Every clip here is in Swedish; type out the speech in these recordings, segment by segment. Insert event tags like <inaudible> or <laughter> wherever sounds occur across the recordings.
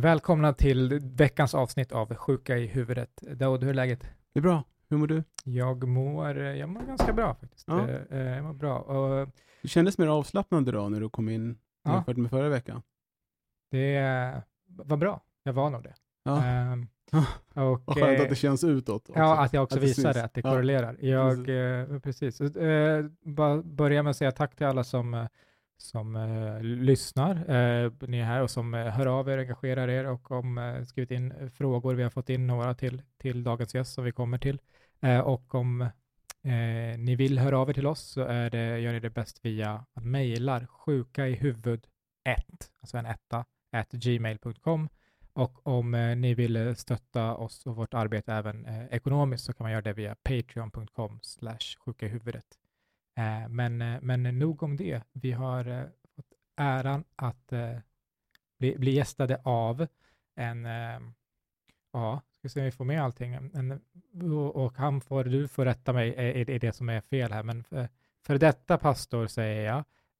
Välkomna till veckans avsnitt av Sjuka i huvudet. Daoud, hur är läget? Det är bra. Hur mår du? Jag mår, jag mår ganska bra faktiskt. Ja. Eh, eh, Jag mår bra. Och Du kändes mer avslappnad idag när du kom in Ja. jämfört med förra veckan. det var bra. Jag var nog det. Ja. Ehm, <laughs> Ja. och, Vad skönt eh, att det känns utåt. Också. Ja, att jag också Att visade syns. att det Ja. korrelerar. Jag, eh, precis. Eh, bara börja med att säga tack till alla som, eh, som eh, lyssnar. Eh, ni är här och som eh, hör av er, engagerar er och om eh, skrivit in eh, frågor. Vi har fått in några till, till dagens gäst som vi kommer till. Eh, och om eh, ni vill höra av er till oss så är det, gör ni det bäst via att mejlar sjuka i huvud 1, alltså en etta, at gmail.com. Och om eh, ni vill eh, stötta oss och vårt arbete även eh, ekonomiskt så kan man göra det via patreon.com slash sjuka i huvudet. Eh, men, eh, men nog om det. Vi har eh, fått äran att bli, bli gästade av en, ja, ska se om vi får med allting, en, och, han får, du får rätta mig, är, är det- som är fel här, men för, för detta pastor säger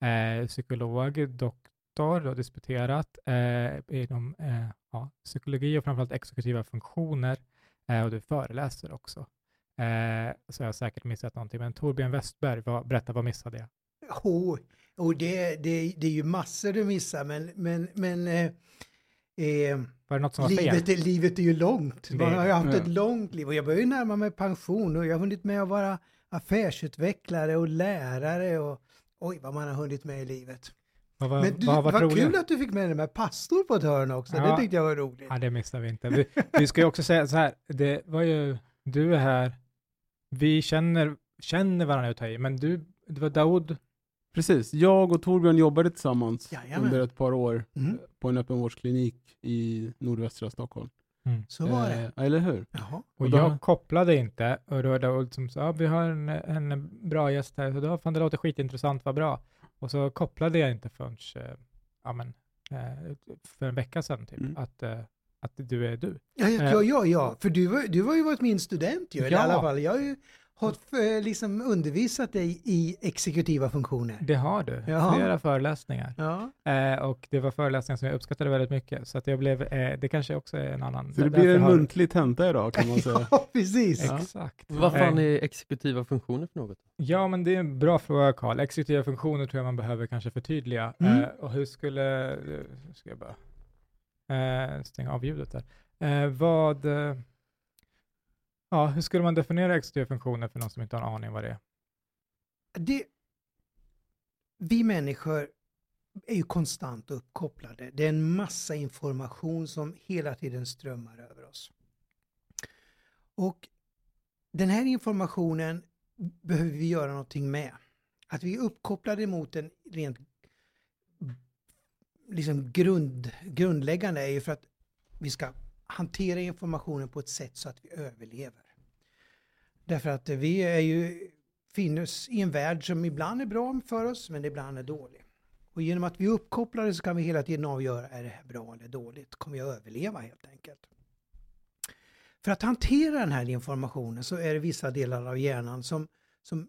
jag, eh, psykolog, doktor och disputerat eh, inom eh, ja, psykologi och framförallt exekutiva funktioner eh, och du föreläser också. Eh, så jag har säkert missat någonting, men Torbjörn Westberg, vad, berätta, vad missade jag? Oh, oh, det, det, det är ju massor du missar, men, men, men eh, eh, Var det något som var fel? livet, är, livet är ju långt. Man har ju haft ja. ett långt liv och jag börjar ju närma mig pension och jag har hunnit med att vara affärsutvecklare och lärare och oj vad man har hunnit med i livet. Vad, var- Men du, vad vad roligast? kul att du fick med dig med pastor på ett hörn också, Ja. det tyckte jag var roligt. Ja, det missar vi inte. Vi, vi ska ju också säga så här, det var ju, du är här, vi känner, känner varandra i, men du, det var Daoud, Precis. Jag och Torbjörn jobbade tillsammans Jajamän. under ett par år Mm. på en öppenvårdsklinik i nordvästra Stockholm. Så var det. Eh, eller hur? Jaha. och, Och då- jag kopplade inte, och då var Daoud som sa, ja, vi har en, en bra gäst här, så då, fan det låter skitintressant, vad bra. Och så kopplade jag inte förrän, eh, ja men, eh, för en vecka sedan typ, Mm. att, eh, att du är du. Ja, ja, ja, ja, ja, för du, var- du har ju varit min student ju, eller i Ja. alla fall. Jag har ju har eh, liksom undervisat dig i exekutiva funktioner. Det har du, Jaha. flera föreläsningar. Ja. Eh, och det var föreläsningar som jag uppskattade väldigt mycket, så att jag blev, eh, det kanske också är en annan. Så det blir en har- muntlig tenta idag kan man <laughs> säga. ja, precis. Ja. Exakt. Vad fan Eh, är exekutiva funktioner för något? Ja, men det är en bra fråga, Karl. Exekutiva funktioner tror jag man behöver kanske förtydliga. Mm. Eh, och hur skulle, eh, ska jag bara eh, stäng av ljudet där. Eh, vad, eh, ja, hur skulle man definiera XT-funktioner för någon som inte har en aning vad det är? Det, vi människor är ju konstant uppkopplade. Det är en massa information som hela tiden strömmar över oss. Och den här informationen behöver vi göra någonting med. Att vi är uppkopplade mot den rent liksom grund, grundläggande är ju för att vi ska hantera informationen på ett sätt så att vi överlever. Därför att vi är ju finns i en värld som ibland är bra för oss men ibland är dålig. Och genom att vi är uppkopplade så kan vi hela tiden avgöra är det här bra eller dåligt? Kommer jag överleva helt enkelt? För att hantera den här informationen så är det vissa delar av hjärnan som, som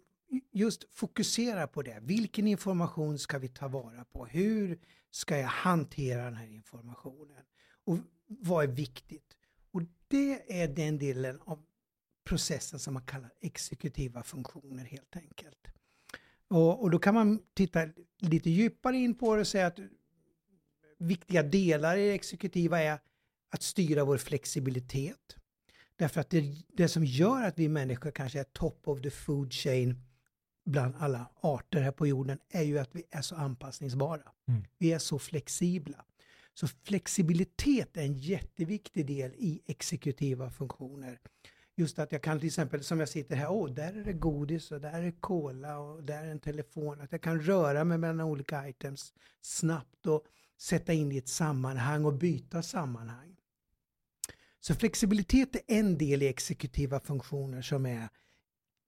just fokuserar på det. Vilken information ska vi ta vara på? Hur ska jag hantera den här informationen? Och vad är viktigt? Och det är den delen av processen som man kallar exekutiva funktioner helt enkelt. Och, och då kan man titta lite djupare in på det och säga att viktiga delar i det exekutiva är att styra vår flexibilitet. Därför att det, det som gör att vi människor kanske är top of the food chain bland alla arter här på jorden är ju att vi är så anpassningsbara. Mm. Vi är så flexibla. Så flexibilitet är en jätteviktig del i exekutiva funktioner. Just att jag kan till exempel, som jag sitter här, åh, där är det godis och där är cola och där är en telefon. Att jag kan röra mig mellan olika items snabbt och sätta in i ett sammanhang och byta sammanhang. Så flexibilitet är en del i exekutiva funktioner som är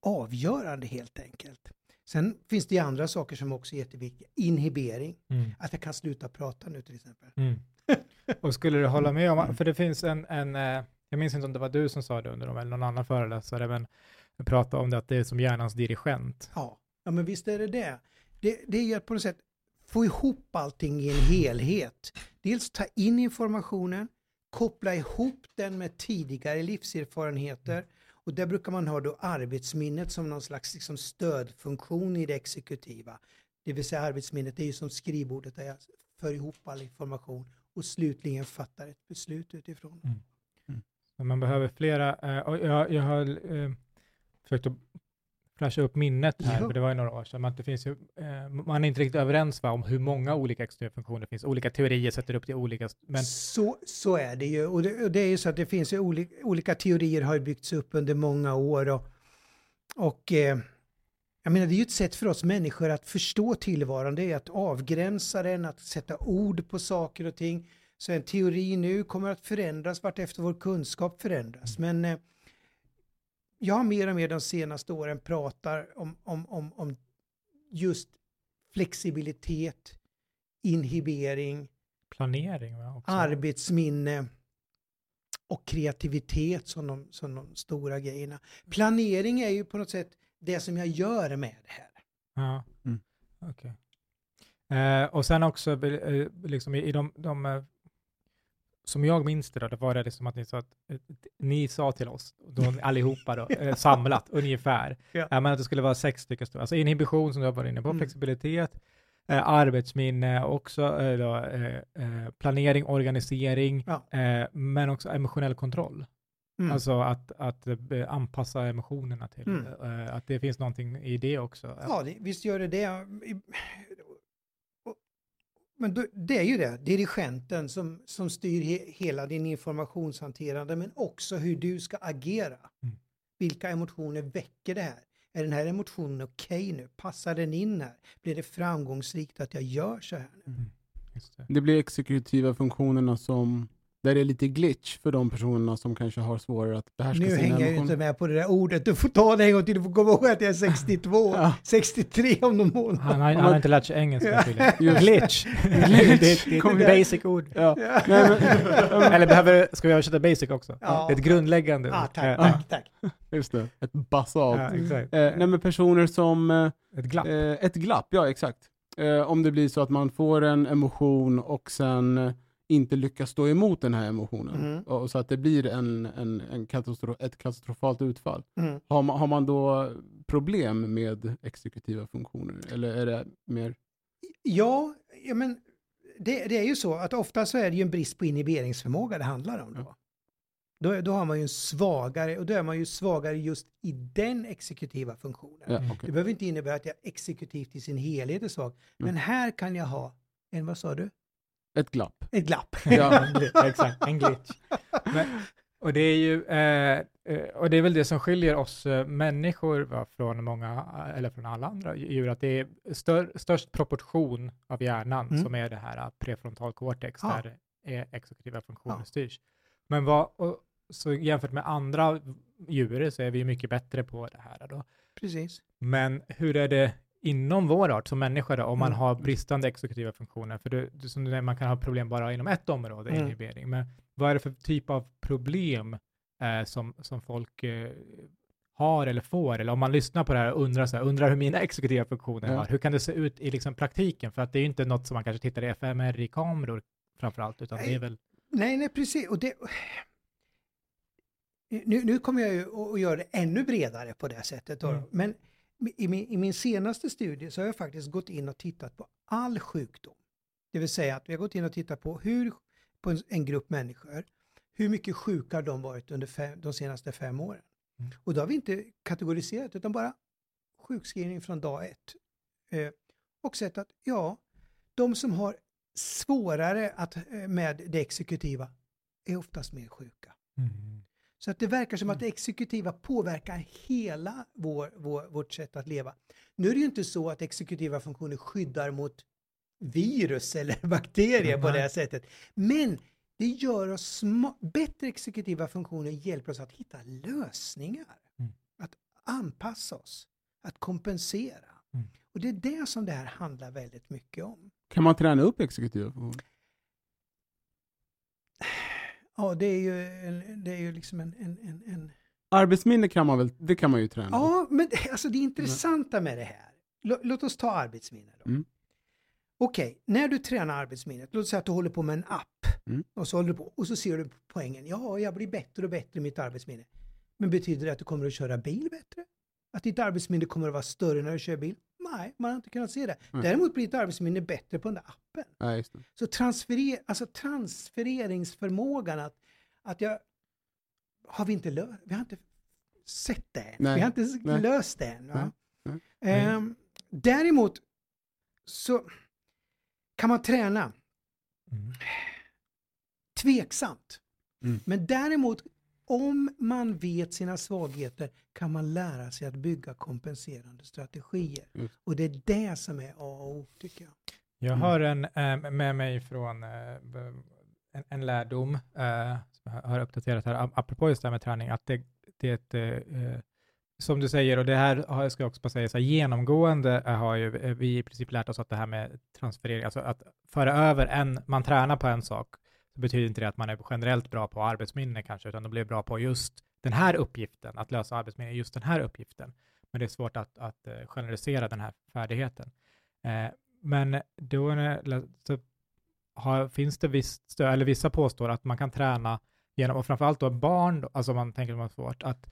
avgörande helt enkelt. Sen finns det ju andra saker som också är jätteviktiga. Inhibering, Mm. att jag kan sluta prata nu till exempel. Mm. <laughs> Och skulle du hålla med om, för det finns en, en eh, jag minns inte om det var du som sa det under dem eller någon annan föreläsare, men jag pratade om det att det är som hjärnans dirigent. Ja, ja men visst är det det. Det, det är ju att på något sätt få ihop allting i en helhet. Dels ta in informationen, koppla ihop den med tidigare livserfarenheter. Och där brukar man ha då arbetsminnet som någon slags liksom stödfunktion i det exekutiva. Det vill säga arbetsminnet är ju som skrivbordet där jag för ihop all information och slutligen fattar ett beslut utifrån. Mm. Mm. Men man behöver flera, eh, och jag, jag har eh, försökt att flasha upp minnet här, Ja. för det var ju några år sedan, men det finns ju, eh, man är inte riktigt överens va, om hur många olika exekutiva funktioner det finns. Olika teorier sätter upp det olika, men Så, så är det ju. Och det, och det är ju så att det finns ju olika, olika teorier har byggts upp under många år. Och, och eh, jag menar, det är ju ett sätt för oss människor att förstå tillvaron. Det är att avgränsa den, att sätta ord på saker och ting. Så en teori nu kommer att förändras vartefter vår kunskap förändras. Men eh, jag har mer och mer de senaste åren pratar om, om, om, om just flexibilitet, inhibering, planering va, också. arbetsminne och kreativitet som de, som de stora grejerna. Planering är ju på något sätt det som jag gör med det här. Ja, Mm. okej. Eh, och sen också, eh, liksom i, i de, de eh, som jag minns det då, det var det liksom att ni sa, att, eh, ni sa till oss, då, allihopa då, eh, <laughs> samlat ungefär, Ja. ja. men att det skulle vara sex stycken stora, alltså inhibition som du har varit inne på, Mm. flexibilitet, eh, arbetsminne, också eh, då, eh, eh, planering, organisering, Ja. eh, men också emotionell kontroll. Mm. Alltså att, att eh, anpassa emotionerna till, Mm. eh, att det finns någonting i det också. Ja, det, visst gör det det. Men då, det är ju det, dirigenten som, som styr he, hela din informationshanterande men också hur du ska agera. Mm. Vilka emotioner väcker det här? Är den här emotionen okej nu? Passar den in här? Blir det framgångsrikt att jag gör så här? nu? Mm. Just det. Det blir exekutiva funktionerna som, där det är lite glitch för de personerna som kanske har svårare att behärska Nu sina hänger jag ju emotioner. inte med på det där ordet. Du får ta det en gång till. Du får komma ihåg att jag är 62, <laughs> Ja. 63 om någon månad. Han, har- han har inte lärt sig engelska tydligen. <laughs> Glitch. <laughs> Glitch. det, det är ett igen. basic ord. Ja. Ja. Nej, men, Eller behöver, ska vi översätta basic också? Ja. Ett grundläggande Ah, ord. tack, Eh, tack, tack. just det, ett basalt. Eh, nej men personer som, eh, Ett glapp. eh, ett glapp, ja exakt. Eh, om det blir så att man får en emotion och sen eh, inte lyckas stå emot den här emotionen. Mm. Och, så att det blir en, en, en katastro, ett katastrofalt utfall. Mm. Har man, har man då problem med exekutiva funktioner? Eller är det mer... Ja, ja men det, det är ju så att ofta så är det ju en brist på inhiberingsförmåga det handlar om. Då. Ja. Då, då har man ju en svagare, och då är man ju svagare just i den exekutiva funktionen. Ja, Mm. okej. Det behöver inte innebära att jag exekutivt i sin helhet är svag. Men här kan jag ha en, vad sa du? Ett glapp. Ett glapp. <laughs> Ja. exakt, en glitch. Men, och det är ju, eh, eh, och det är väl det som skiljer oss eh, människor va, från många, eh, eller från alla andra djur, att det är stör, störst proportion av hjärnan Mm. som är det här eh, prefrontalcortex, Ja. där är exekutiva funktioner Ja. styrs. Men vad, och, så jämfört med andra djur så är vi mycket bättre på det här då. Precis. Men hur är det inom vår art som människa då, om man Mm. har bristande exekutiva funktioner? För du, du, som du, säger, man kan ha problem bara inom ett område, Mm. inhibering. Men vad är det för typ av problem eh, som, som folk eh, har eller får? Eller om man lyssnar på det här och undrar, så här, undrar hur mina exekutiva funktioner Ja. har, hur kan det se ut i liksom praktiken? För att det är ju inte något som man kanske tittar i fMRI-kameror framför allt, utan det är väl... Nej, nej, precis. Och det... nu, nu kommer jag ju att att göra det ännu bredare på det sättet. Då. Mm. Men i min, i min senaste studie så har jag faktiskt gått in och tittat på all sjukdom. Det vill säga att vi har gått in och tittat på hur, på en, en grupp människor, hur mycket sjuka de varit under fem, de senaste fem åren. Mm. Och då har vi inte kategoriserat utan bara sjukskrivning från dag ett. Eh, och sett att ja, de som har svårare att, eh, med det exekutiva är oftast mer sjuka. Så att det verkar som att det exekutiva påverkar hela vår, vår, vårt sätt att leva. Nu är det ju inte så att exekutiva funktioner skyddar mot virus <laughs> eller bakterier på Nej. det här sättet. Men det gör oss bättre exekutiva funktioner hjälper oss att hitta lösningar. Mm. Att anpassa oss, att kompensera. Mm. Och det är det som det här handlar väldigt mycket om. Kan man träna upp exekutiva funktioner? Ja, det är ju, det är ju liksom en, en, en, en Arbetsminne kan man väl, det kan man ju träna. Ja, men alltså det intressanta med det här, lå- låt oss ta arbetsminne då. Mm. Okej, när du tränar arbetsminnet, låt säga att du håller på med en app Mm. Och så håller du på och så ser du poängen. Ja, jag blir bättre och bättre i mitt arbetsminne. Men betyder det att du kommer att köra bil bättre? Att ditt arbetsminne kommer att vara större när du kör bil? Nej, man har inte kunnat se det. Mm. Däremot blir ditt arbetsminne bättre på den där appen. Ja, just det. Så transferer, alltså transfereringsförmågan att, att jag har vi inte löst, vi har inte sett det än. Nej. Vi har inte Nej. löst det än. Va? Nej. Ehm, däremot så kan man träna Mm. tveksamt. Mm. Men däremot om man vet sina svagheter kan man lära sig att bygga kompenserande strategier. Just. Och det är det som är A och O tycker jag. Jag Mm. har en eh, med mig från eh, en, en lärdom eh, som jag har uppdaterat här, ap- apropå just det här med träning, att det, det eh, som du säger, och det här har, ska jag också bara säga, så här, genomgående eh, har ju eh, vi i princip lärt oss att det här med transferering, alltså att föra över en, man tränar på en sak, så betyder inte det att man är generellt bra på arbetsminne kanske, utan de blir bra på just den här uppgiften, att lösa arbetsminne, just den här uppgiften. Men det är svårt att, att eh, generalisera den här färdigheten. Eh, men då när så har, finns det visst eller vissa påstår att man kan träna genom, och framförallt då barn, då, alltså om man tänker att man har svårt, att,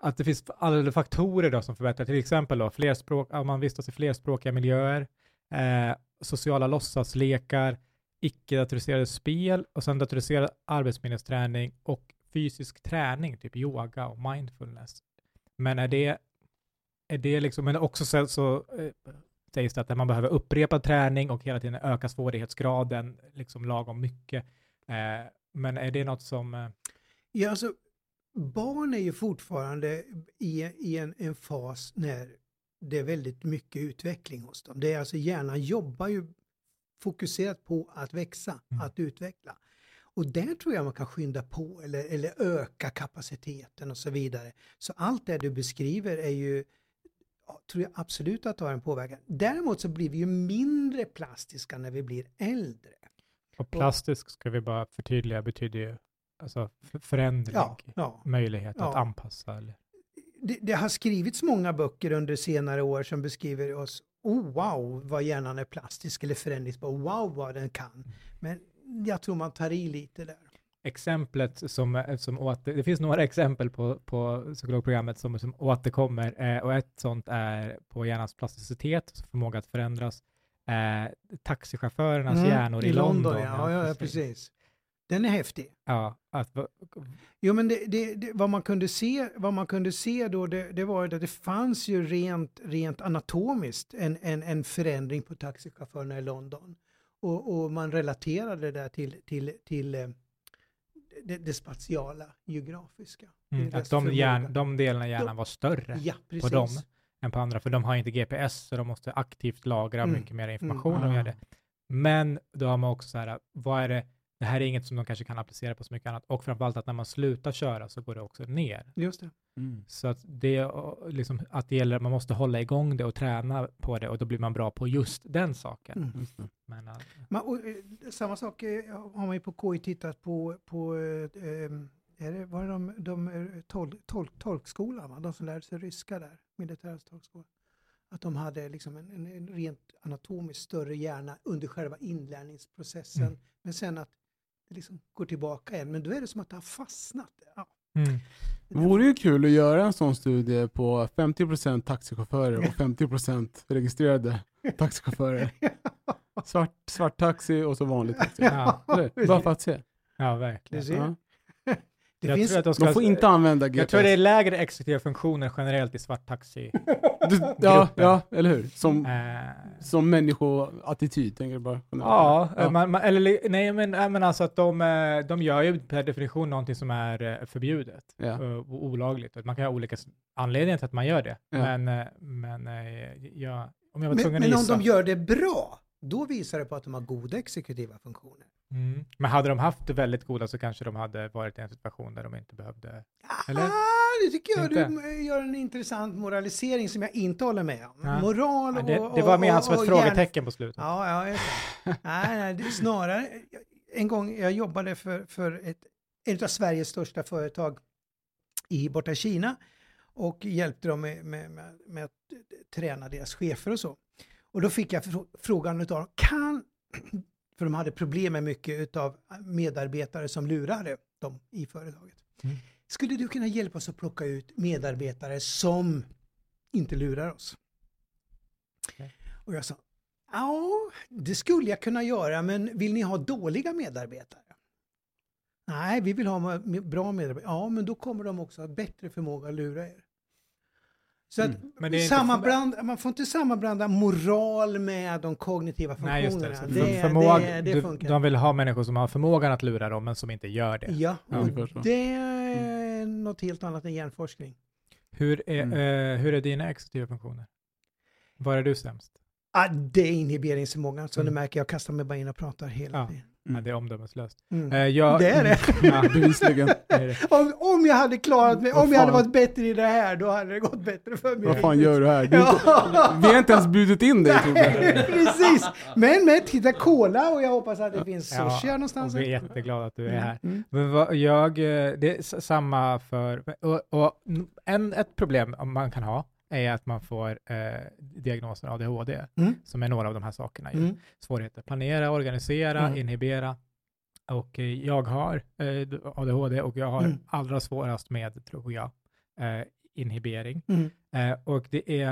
att det finns alla faktorer då som förbättrar, till exempel då flerspråk, om man vistas i flerspråkiga miljöer, eh, sociala låtsaslekar, icke-datoriserade spel och sen datoriserad arbetsminnesträning och fysisk träning, typ yoga och mindfulness. Men är det, är det liksom, men också så, så eh, sägs det att man behöver upprepa träning och hela tiden öka svårighetsgraden liksom lagom mycket. Eh, men är det något som... Eh, Ja, alltså, barn är ju fortfarande i, i en, en fas när det är väldigt mycket utveckling hos dem. Det är alltså hjärnan jobbar ju fokuserat på att växa, Mm. att utveckla. Och där tror jag man kan skynda på eller, eller öka kapaciteten och så vidare. Så allt det du beskriver är ju, tror jag absolut att det har en påverkan. Däremot så blir vi ju mindre plastiska när vi blir äldre. och plastisk, ska vi bara förtydliga, betyder ju alltså förändring, Ja, ja. möjlighet att Ja. anpassa. Eller, det, det har skrivits många böcker under senare år som beskriver oss, oh wow vad hjärnan är plastisk eller förändringsbar, wow vad den kan. Men jag tror man tar i lite där. exemplet som, som åter, det finns några exempel på, på psykologprogrammet som, som återkommer eh, och ett sånt är på hjärnans plasticitet, alltså förmåga att förändras. Eh, taxichaufförernas hjärnor i, London. Mm, ja, ja, ja, precis. Den är häftig. Ja, att, Jo, men det, det, det, vad, man kunde se, vad man kunde se då, det, var att det fanns ju rent, rent anatomiskt en, en, en förändring på taxichaufförerna i London. Och, och man relaterade det där till, till, till eh, det, det spatiala, geografiska. mm, att de, hjärn, de delarna i hjärnan var större Ja, på dem än på andra, för de har inte GPS, så de måste aktivt lagra Mm. mycket mer information Mm. om gör det. Men då har man också så här, vad är det, det här är inget som de kanske kan applicera på så mycket annat, och framförallt att när man slutar köra så går det också ner. Just det. Mm. Så att det, liksom, att det gäller, man måste hålla igång det och träna på det och då blir man bra på just den saken. Mm. Just. Men, äh, Man, och, eh, samma sak eh, har man ju på KI tittat på, på eh, eh, är det, var det de, de eh, tol, tolk, tolkskolan, de som lärde sig ryska där, militärens tolkskola. Att de hade liksom en, en, en rent anatomiskt större hjärna under själva inlärningsprocessen. Mm. Men sen att liksom går tillbaka igen. Men då är det som att det har fastnat. Ja. mm. Det vore ju kul att göra en sån studie på 50% taxichaufförer och 50% registrerade <laughs> taxichaufförer. Svart, svart taxi och så vanlig taxi. Ja? Bara för att se. ja, verkligen. Ja. Det jag finns, tror att de, ska, De får inte använda GPS. jag tror det är lägre exekutiva funktioner generellt i svart taxi. <laughs> Du, ja, ja, eller hur? Som, Eh, som människoattityd, tänker jag bara. Ja, Ja. Man, man, eller nej men, äh, men alltså att de, eh, de gör ju per definition någonting som är eh, förbjudet Ja. eh, och olagligt. Man kan ha olika anledningar till att man gör det. Ja. Men, eh, men eh, jag, om jag var men, tvungen men att om gissa. de gör det bra, då visar det på att de har goda exekutiva funktioner. Mm. Men hade de haft det väldigt goda så kanske de hade varit i en situation där de inte behövde. Eller? Ah, det tycker jag Inte? du gör en intressant moralisering som jag inte håller med om. Ja. Moral Ja, och... det, det och- var mer som ett och frågetecken på slutet. Ja, ja, just det. nej, nej, det är snarare... En gång jag jobbade för, för ett, ett av Sveriges största företag i borta i Kina och hjälpte dem med, med, med, med att träna deras chefer och så. Och då fick jag frå- frågan utav dem, kan... För de hade problem med mycket av medarbetare som lurade dem i företaget. Mm. Skulle du kunna hjälpa oss att plocka ut medarbetare som inte lurar oss? Okej. Och jag sa, ja, det skulle jag kunna göra, men vill ni ha dåliga medarbetare? Nej, vi vill ha bra medarbetare. Ja, men då kommer de också ha bättre förmåga att lura er. Så att Mm. Men det är inte sammanblanda, man får inte sammanblanda moral med de kognitiva Nej, just funktionerna. det. Det, för, förmåg, det, det du, funkar. de vill ha människor som har förmågan att lura dem, men som inte gör det. Ja, Ja, och det är något helt annat än hjärnforskning. Hur, är, Mm. eh, hur är dina exekutiva funktioner? Var är du sämst? Ah, det är inhiberingsförmågan, så Mm. det märker jag. Kastar mig bara in och pratar hela Ja. Mm. Ja, det är omdömeslöst. Mm. Eh, jag, Det är det. <laughs> Ja, Bevisligen. Om, om jag hade klarat mig, om jag hade varit bättre i det här, då hade det gått bättre för mig. Vad fan gör du här? Du, Ja. vi har inte ens bjudit in dig Tobbe. <laughs> Precis! Men, men titta, cola och jag hoppas att det finns Ja, sushi här någonstans. vi är jätteglada att du är här. Mm. Men vad, jag, eh, det är samma för, och, och en, ett problem man kan ha är att man får eh, diagnosen ADHD, Mm. som är några av de här sakerna. ju. Mm. Svårigheter planera, organisera, Mm. inhibera. Och eh, jag har eh, ADHD och jag har Mm. allra svårast med, tror jag, eh, inhibering. Mm. Eh, och det är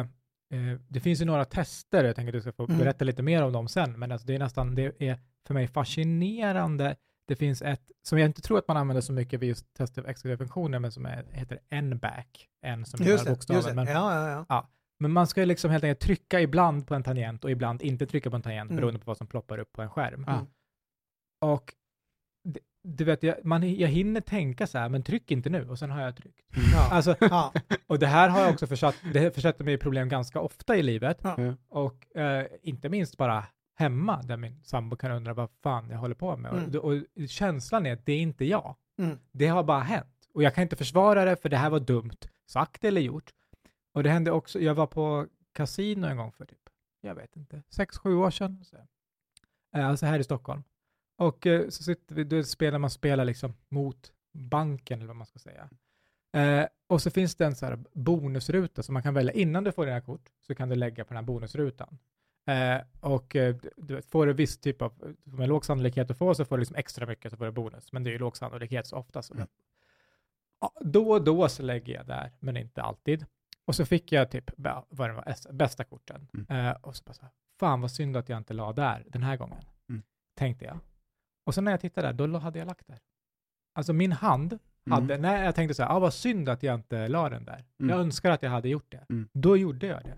eh, det finns ju några tester, jag tänker att du ska få Mm. berätta lite mer om dem sen, men alltså det är nästan, det är för mig fascinerande. Det finns ett som jag inte tror att man använder så mycket vid just test av exekutiva funktioner, men som är, heter N-back, N som är Just bokstaven. just. Men, Ja, ja, ja. men man ska ju liksom helt enkelt trycka ibland på en tangent och ibland inte trycka på en tangent Mm. beroende på vad som ploppar upp på en skärm. Ja. Och du vet, jag, man, jag hinner tänka så här, men tryck inte nu, och sen har jag tryckt. ja. Alltså, ja. <laughs> och det här har jag också försatt, det försätter mig i problem ganska ofta i livet. Ja. Ja. Och eh, inte minst bara hemma, där min sambo kan undra vad fan jag håller på med. Mm. Och, och känslan är att det är inte jag. Mm. Det har bara hänt. Och jag kan inte försvara det, för det här var dumt sagt eller gjort. Och det hände också, jag var på kasino en gång för typ, jag vet inte, sex, sju år sedan. Så. Eh, Alltså här i Stockholm. Och eh, så sitter vi, då spelar man spelar liksom mot banken, eller vad man ska säga. Eh, och så finns det en så här bonusruta som man kan välja innan du får dina kort, så kan du lägga på den här bonusrutan. Eh, och eh, du- får du viss typ av, med låg sannolikhet att få så får du liksom extra mycket så får du bonus, men det är ju låg sannolikhet så ofta. Så Mm. då och då så lägger jag där, men inte alltid. Och så fick jag typ, vad det var, bästa korten. Mm. Eh, och så bara så här, fan vad synd att jag inte la där den här gången, Mm. tänkte jag. Och sen när jag tittade där, då hade jag lagt där. Alltså min hand hade, Mm. när jag tänkte så här, ah, vad synd att jag inte la den där. Mm. Jag önskar att jag hade gjort det. Mm. Då gjorde jag det.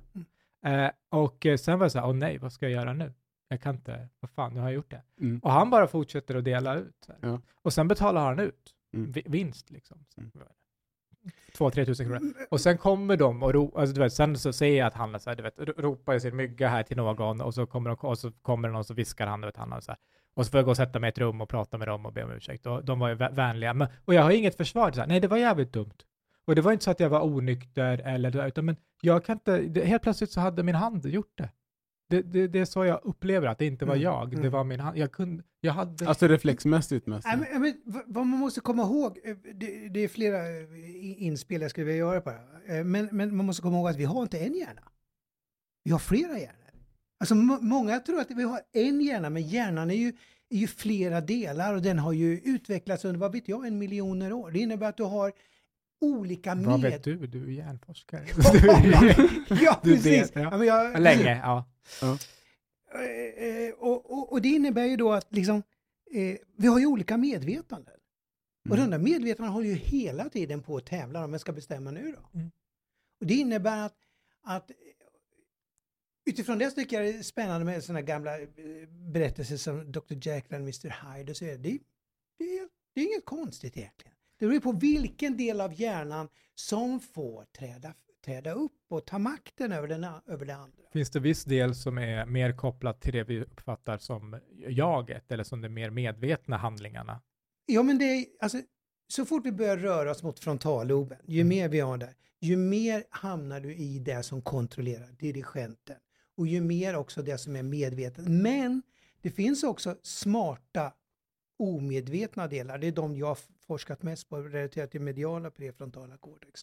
Eh, och eh, sen var jag så här, åh nej, vad ska jag göra nu? Jag kan inte, vad fan, nu har jag gjort det. Mm. Och han bara fortsätter att dela ut. Ja. Och sen betalar han ut Mm. vi- vinst liksom. Mm. Två, tre tusen kronor. Och sen kommer de och ro, alltså, du vet, sen så ser jag att han så här, du vet, ro- ropar i sin mygga här till någon och så kommer, de, och så kommer någon och så viskar han, du vet, han och så här. Och så får jag gå och sätta mig i ett rum och prata med dem och be om ursäkt. Och de var ju vä- vänliga. Men, och jag har inget försvar. Så här, nej, det var jävligt dumt. Och det var inte så att jag var onykter eller utan men jag kan inte, det, helt plötsligt så hade min hand gjort det. Det, det. det är så jag upplever att det inte var Mm, jag, det mm. var min hand. Jag kunde, jag hade... Alltså reflexmässigt mest. Nej, men, men, vad- man måste komma ihåg, eh, det, det är flera eh, inspel jag skulle vilja göra på det. Eh, men, men man måste komma ihåg att vi har inte en hjärna. Vi har flera hjärnor. Alltså må- många tror att vi har en hjärna, men hjärnan är ju, är ju flera delar och den har ju utvecklats under, vad vet jag, en miljoner år. Det innebär att du har olika med... Vad vet du? Du är hjärnforskare. <laughs> ja, <laughs> Du precis. vet, ja. men jag, Länge, ja. Eh, eh, och, och, och det innebär ju då att liksom, eh, vi har ju olika medvetanden. Och Mm. den där medvetanden håller ju hela tiden på att tävla om jag ska bestämma nu då. Mm. Och det innebär att, att eh, utifrån det tycker jag det är spännande med sådana gamla berättelser som Dr. Jekyll och Mr. Hyde och så vidare. Det, det, är- det är inget konstigt egentligen. Det beror på vilken del av hjärnan som får träda, träda upp och ta makten över, den, över det andra. Finns det viss del som är mer kopplat till det vi uppfattar som jaget eller som de mer medvetna handlingarna? Ja, men det är, alltså, så fort vi börjar röra oss mot frontalloben, ju Mm. mer vi har där, ju mer hamnar du i det som kontrollerar dirigenten. Och ju mer också det som är medvetet. Men det finns också smarta omedvetna delar. Det är de jag forskat mest på relaterat till mediala prefrontala cortex.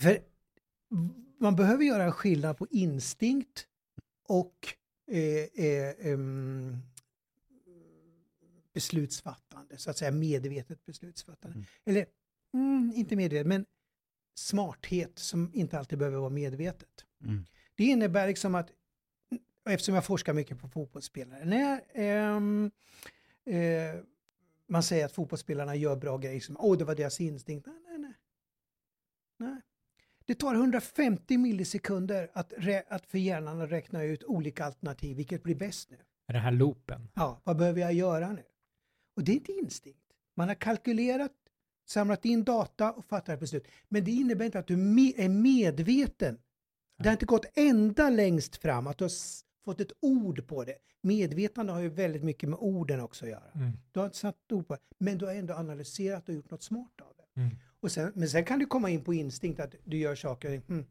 För man behöver göra en skillnad på instinkt och eh, är ehm, beslutsfattande, så att säga medvetet beslutsfattande. Mm. Eller mm, inte medvetet, men smarthet som inte alltid behöver vara medvetet. Mm. Det innebär liksom att, eftersom jag forskar mycket på fotbollsspelare, när eh, man säger att fotbollsspelarna gör bra grejer, som åh det var deras instinkt. Nej, nej, nej. nej. Det tar 150 millisekunder att, att för hjärnan att räkna ut olika alternativ, vilket blir bäst nu. Är Den här loopen. Ja, vad behöver jag göra nu? Och det är inte instinkt. Man har kalkylerat, samlat in data och fattat ett beslut. Men det innebär inte att du är medveten. Det har inte gått ända längst fram, att du har fått ett ord på det. Medvetande har ju väldigt mycket med orden också att göra. Mm. Du har inte satt ord på det, men du har ändå analyserat och gjort något smart av det. Mm. Och sen, men sen kan du komma in på instinkt att du gör saker, hmm,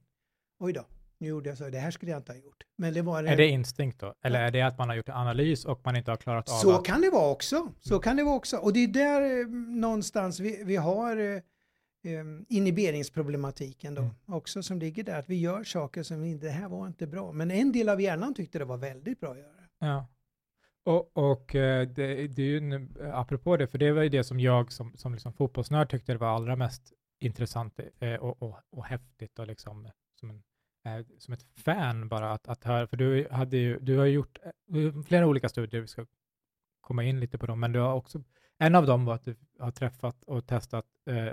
oj då, nu gjorde jag så, det här skulle jag inte ha gjort. Men det var Är det instinkt då? Eller är det att man har gjort en analys och man inte har klarat av Så att... kan det vara också. Så kan det vara också. Och det är där eh, någonstans vi, vi har eh, inhiberingsproblematiken då Mm. också som ligger där. Att vi gör saker som vi, det här var inte bra. Men en del av hjärnan tyckte det var väldigt bra att göra. Ja. Och, och eh, det, det är ju, en- apropå det, för det var ju det som jag som, som liksom fotbollsnörd tyckte det var allra mest intressant eh, och, och, och häftigt och liksom som, en, eh, som ett fan bara att, att höra, för du, hade ju, du har gjort eh, flera olika studier, vi ska komma in lite på dem, men du har också, en av dem var att du har träffat och testat eh,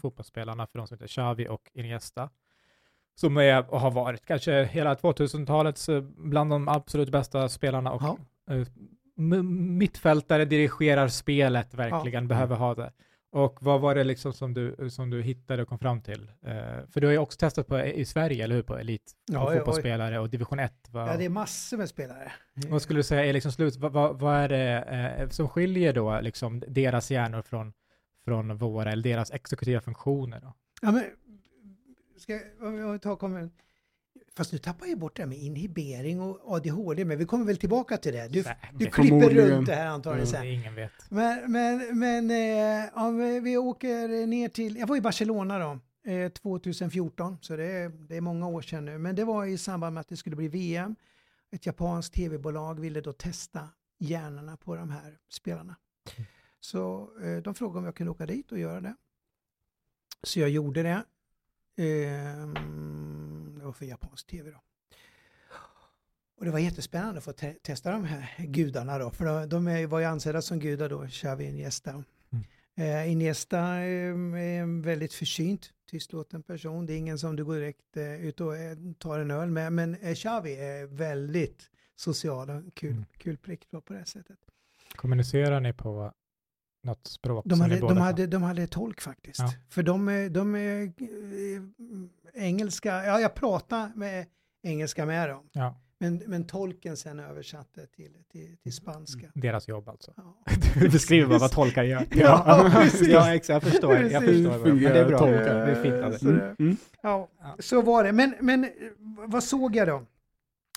fotbollsspelarna för de som heter Xavi och Iniesta, som är och har varit kanske hela 2000-talets eh, bland de absolut bästa spelarna och Ja. eh, mittfältare dirigerar spelet verkligen, behöver ha det. Och vad var det liksom som du, som du hittade och kom fram till? Eh, för du har ju också testat på i Sverige, eller hur? På elit, på Ja, ja, fotbollsspelare och division 1. Vad, Ja, det är massor med spelare. vad skulle du säga är liksom slut, vad, vad, vad är det eh, som skiljer då liksom deras hjärnor från, från våra, eller deras exekutiva funktioner? Då? Ja, men, ska jag, om jag tar kommun. Fast nu tappar jag bort det här med inhibering och ADHD, men vi kommer väl tillbaka till det. Du, du klipper runt det här antagligen Ja. sen. Ingen vet. Men, men, men eh, om vi- åker ner till, jag var i Barcelona då, eh, 2014, så det är, det är många år sedan nu. Men det var i samband med att det skulle bli VM. Ett japanskt tv-bolag ville då testa hjärnorna på de här spelarna. Så eh, de frågade om jag kunde åka dit och göra det. Så jag gjorde det. Ehm, var för japansk tv då. Och det var jättespännande att få te- testa de här gudarna då, för de, var ju ansedda som gudar då, Xavi och Iniesta. Eh, Iniesta eh, är en väldigt försynt, tystlåten person. Det är ingen som du går direkt eh, ut och eh, tar en öl med, men eh, Xavi är väldigt social och kul, Mm. kul prick då på det sättet. Kommunicerar ni på något språk De som hade, de, hade, de hade tolk faktiskt. Ja. För de, är- de är eh, engelska, ja jag pratar med engelska med dem. Ja, Men, men tolken sen översatte till, till, till spanska. deras jobb alltså. Ja. <laughs> Du beskriver bara vad tolkar gör. <laughs> Ja, <laughs> precis. ja exakt, jag förstår. Jag Precis. förstår men det är bra. Tolkar. Det är fint. Alltså. Så det- Mm. Ja, Ja. så var det. Men, men eh, vad såg jag då?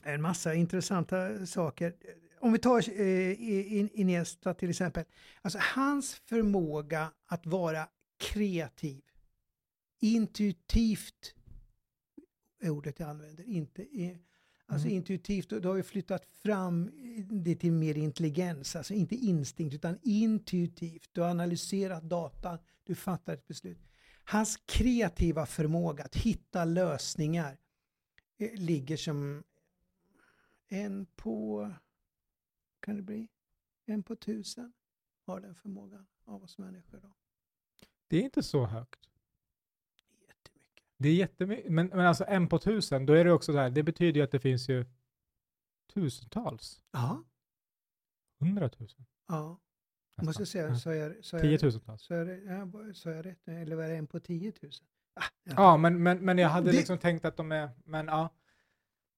En massa intressanta saker. Om vi tar eh, Iniesta till exempel. Alltså hans förmåga att vara kreativ, intuitivt, är ordet jag använder, inte Alltså Mm. intuitivt, då, då har vi flyttat fram det till mer intelligens, alltså inte instinkt utan intuitivt. Du har analyserat data, du fattar ett beslut. Hans kreativa förmåga att hitta lösningar eh, ligger som en på, kan det bli, en på tusen har den förmågan av oss människor. Då. Det är inte så högt. Jättemycket. Det är jättemycket, men, men alltså en på tusen, då är det också så här, det betyder ju att det finns ju tusentals, Ja, hundratusen, ja. nästan. måste jag säga, Ja. så är, så är, tiotusentals. så är, det, ja, så är jag rätt, eller var det en på 10 000? Ah, ja. Ja, men, men, men jag hade Det- liksom tänkt att de är, men ja.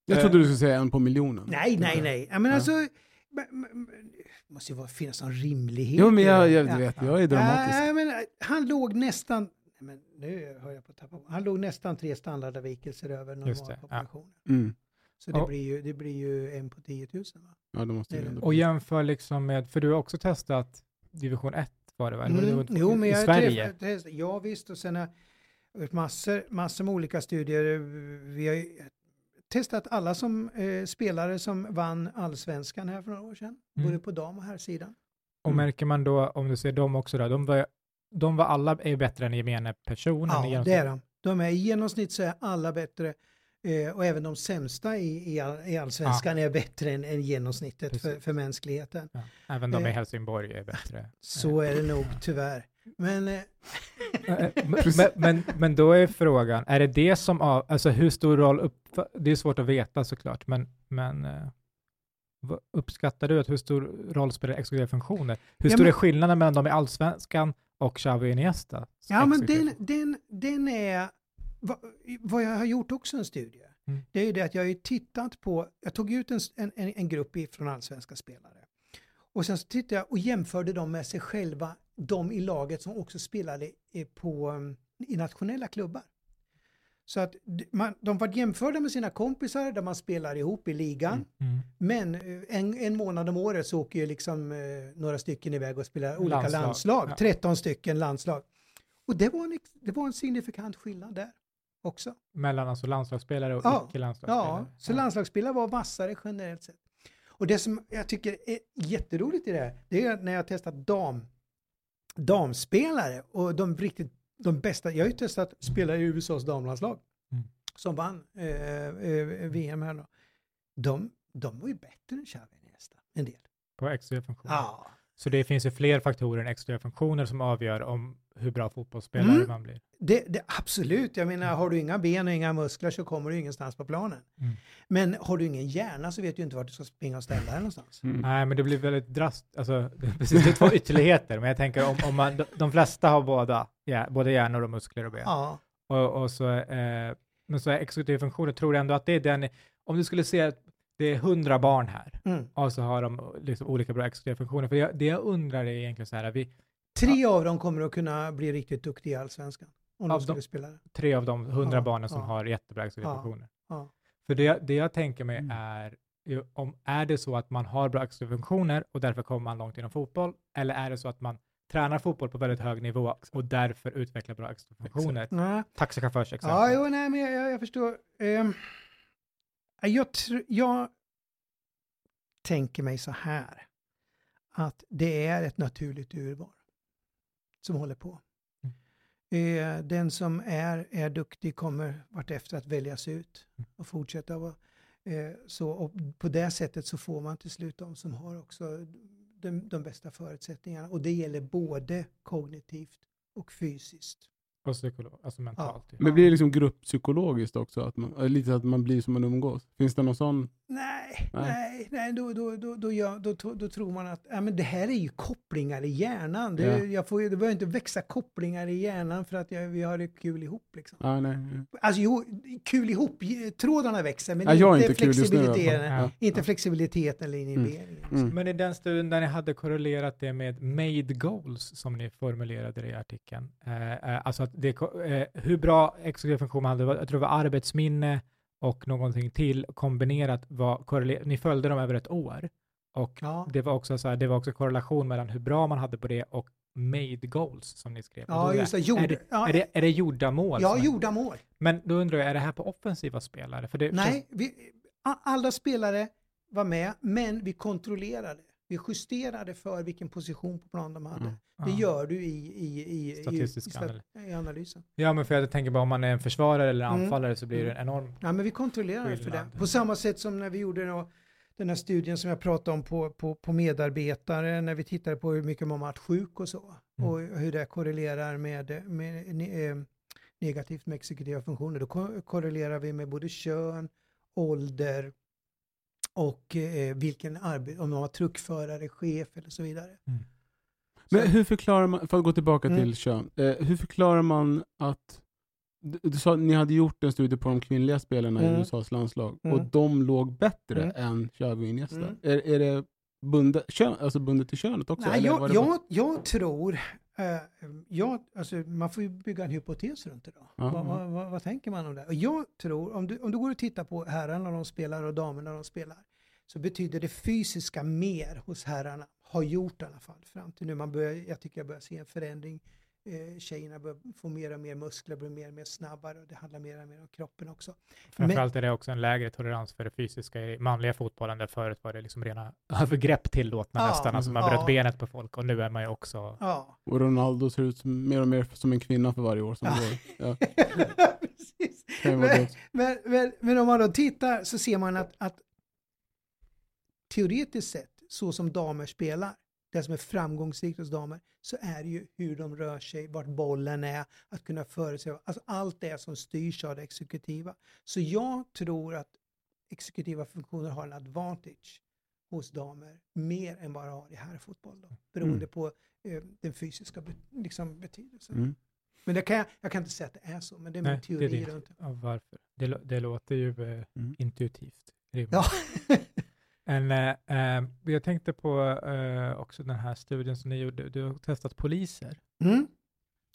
Jag trodde du skulle säga en på miljonen. Nej, nej, nej. Jag menar Ja. alltså, men, men, det måste ju vara- finnas någon rimlighet. Jo, men jag, det. jag Ja. vet, jag är dramatisk. Nej, men, eh, han låg nästan, men nu hör jag på att tappa Han låg nästan tre standardavvikelser över det, ja. normalpopulationen. Mm. Så det, Och- blir ju, det blir ju en på 10 000 va? Ja, då måste Det det. ändå... Och jämför liksom med, för du har också testat division 1 var det det Mm, jo, men I jag Sverige? träffat- Ja, visst. Och sen har jag gjort massor, massor med olika studier. Vi har testat alla som eh, spelare som vann allsvenskan här för några år sedan, Mm. både på dam och här sidan. Och Mm. märker man då, om du ser dem också, då, de, var, de var alla är bättre än gemene person? Ja, det är de. de är, I genomsnitt så är alla bättre eh, och även de sämsta i, i, all, i allsvenskan är bättre än, än genomsnittet för, för mänskligheten. Ja. Även de i Eh, Helsingborg är bättre. Så är det nog tyvärr. Men eh, Eh, men, men, men, men då är frågan, är det det som, av, alltså hur stor roll, upp, det är svårt att veta såklart, men, men eh, uppskattar du att hur stor roll spelar exekutiva funktioner? Hur Ja, stor men- är skillnaden mellan de i allsvenskan och Xavi Iniesta? Ja, men den, den, den är, vad, vad jag har gjort också en studie, Mm. det är ju det att jag har ju tittat på, jag tog ut en, en, en grupp från allsvenska spelare och sen så tittade jag och jämförde dem med sig själva, de i laget som också spelade eh, på, um, i nationella klubbar. Så att man, de var jämförda med sina kompisar där man spelar ihop i ligan. Mm. Men eh, en, en månad om året så åker ju liksom eh, några stycken iväg och spelar olika Landslag, landslag. ja. 13 stycken landslag. Och det var, en, det var en signifikant skillnad där också. Mellan alltså landslagsspelare och Ja, icke-landslagsspelare? Ja, så landslagsspelare var vassare generellt sett. Och det som jag tycker är jätteroligt i det här, det är när jag testat dam, damspelare och de riktigt, de bästa, jag har ju testat spelare i USAs damlandslag Mm. som vann eh, eh, VM här då. De, de var ju bättre än Xavi Iniesta, en del. På exekutiva funktioner? Ja. Så det finns ju fler faktorer än exekutiva funktioner som avgör om hur bra fotbollsspelare Mm. man blir? Det, det, absolut, jag menar har du inga ben och inga muskler så kommer du ingenstans på planen. Mm. Men har du ingen hjärna så vet du inte vart du ska springa och ställa dig någonstans. Mm. Nej, men det blir väldigt drast, alltså, <laughs> precis, det är två ytterligheter, men jag tänker om, om man, de, de flesta har båda, ja, både hjärnor och muskler och ben. Ja. Och, och så, eh, men så är exekutiva funktioner, tror du ändå att det är den, om du skulle se att det är hundra barn här, Mm. och så har de liksom olika bra exekutiva funktioner, för jag, det jag undrar är egentligen så här, vi, Tre av dem kommer att kunna bli riktigt duktiga i Allsvenskan. Om Av de skulle spela det. tre av de hundra Ja, barnen som ja. har jättebra exekutiva Ja. För det, det jag tänker mig Mm. är, om, är det så att man har bra exekutiva funktioner och därför kommer man långt inom fotboll, eller är det så att man tränar fotboll på väldigt hög nivå och därför utvecklar bra? Nej. Taxichaufförsexempel. Ja, jo, nej, men jag, jag, jag förstår. Ehm, jag, tr- jag tänker mig så här. Att det är ett naturligt urval som håller på. Eh, den som är, är duktig kommer vartefter att väljas ut och fortsätta vara eh, så. Och på det sättet så får man till slut de som har också de, de bästa förutsättningarna. Och det gäller både kognitivt och fysiskt. Och psykolog, alltså mentalt. ju. Men blir det liksom grupppsykologiskt också? Att man, äh, lite att man blir som man umgås? Finns det någon sån? Nej, Nej. nej, nej då, då, då, då, gör, då, då, då tror man att ja, men det här är ju kopplingar i hjärnan. Det, Ja. jag får, det behöver inte växa kopplingar i hjärnan för att jag, vi har det kul ihop. Liksom. Ah, nej. Alltså jo, kul ihop, trådarna växer men Ja, inte, flexibiliteten, Ja. inte flexibiliteten eller inhiberingen. Mm. Men i den stunden där ni hade korrelerat det med made goals som ni formulerade det i artikeln, eh, eh, alltså att eh, hur bra exekutiv funktion man hade, jag tror det var arbetsminne och någonting till kombinerat var ni följde dem över ett år och Ja. det var också så här, det var också korrelation mellan hur bra man hade på det och made goals som ni skrev. Ja, just det. är, Gjord, är, det, ja, är, det, är det gjorda mål? ja, gjorda mål. Men då undrar jag, är det här på offensiva spelare? För det Nej, vi, a- alla spelare var med, men vi kontrollerade. Vi justerade för vilken position på plan de hade. Mm. Det Ja. gör du i, i, i, i, Statistisk i, stat- i analysen. Ja, men för jag tänker bara om man är en försvarare eller Mm. anfallare så blir det en enorm Ja, men vi kontrollerade för det. På samma sätt som när vi gjorde då, den här studien som jag pratade om på, på, på medarbetare, när vi tittade på hur mycket man varit sjuk och så. Mm. Och hur det korrelerar med, med ne- eh, negativt med exekutiva funktioner. Då ko- korrelerar vi med både kön, ålder och eh, vilken arbete, om man var truckförare, chef eller så vidare. Men Så- hur förklarar man, för att gå tillbaka Mm. till kön, eh, hur förklarar man att du, du sa att ni hade gjort en studie på de kvinnliga spelarna i Mm. USAs landslag Mm. och de låg bättre Mm. än Iniesta. Mm. Är, är det bundet, kön, alltså bundet till könet också? Nej, jag, jag, jag tror, eh, jag, alltså, man får ju bygga en hypotes runt det då. Ja. Vad, vad, vad, vad tänker man om det? Och jag tror, om du, om du går och tittar på herrarna de spelar och damerna de spelar, så betyder det fysiska mer hos herrarna, har gjort i alla fall fram till nu. Man börjar, jag tycker jag börjar se en förändring Eh, tjejerna bör få mer och mer muskler, blir mer och mer snabbare och det handlar mer och mer om kroppen också. Framförallt är det också en lägre tolerans för det fysiska i manliga fotbollen, där förut var det liksom rena <laughs> övergrepp tillåtna Ja, nästan, alltså man ja. bröt benet på folk och nu är man ju också Ja. Och Ronaldo ser ut som, mer och mer som en kvinna för varje år som Ja. går. Ja, <laughs> Men, men, men, men om man då tittar så ser man att, att teoretiskt sett, så som damer spelar, det som är framgångsrikt hos damer, så är det ju hur de rör sig, vart bollen är, att kunna förutse, alltså allt det som styrs av det exekutiva. Så jag tror att exekutiva funktioner har en advantage hos damer mer än vad de har i herrfotboll då, beroende Mm. på eh, den fysiska be, liksom, betydelsen. Mm. Men det kan jag, jag kan inte säga att det är så, men det är min Nej, det är teori runt det. Ja, varför? Det, det låter ju eh, Mm. intuitivt. rimligt. Ja. <laughs> En, eh, eh, jag tänkte på eh, också den här studien som ni gjorde. Du har testat poliser Mm.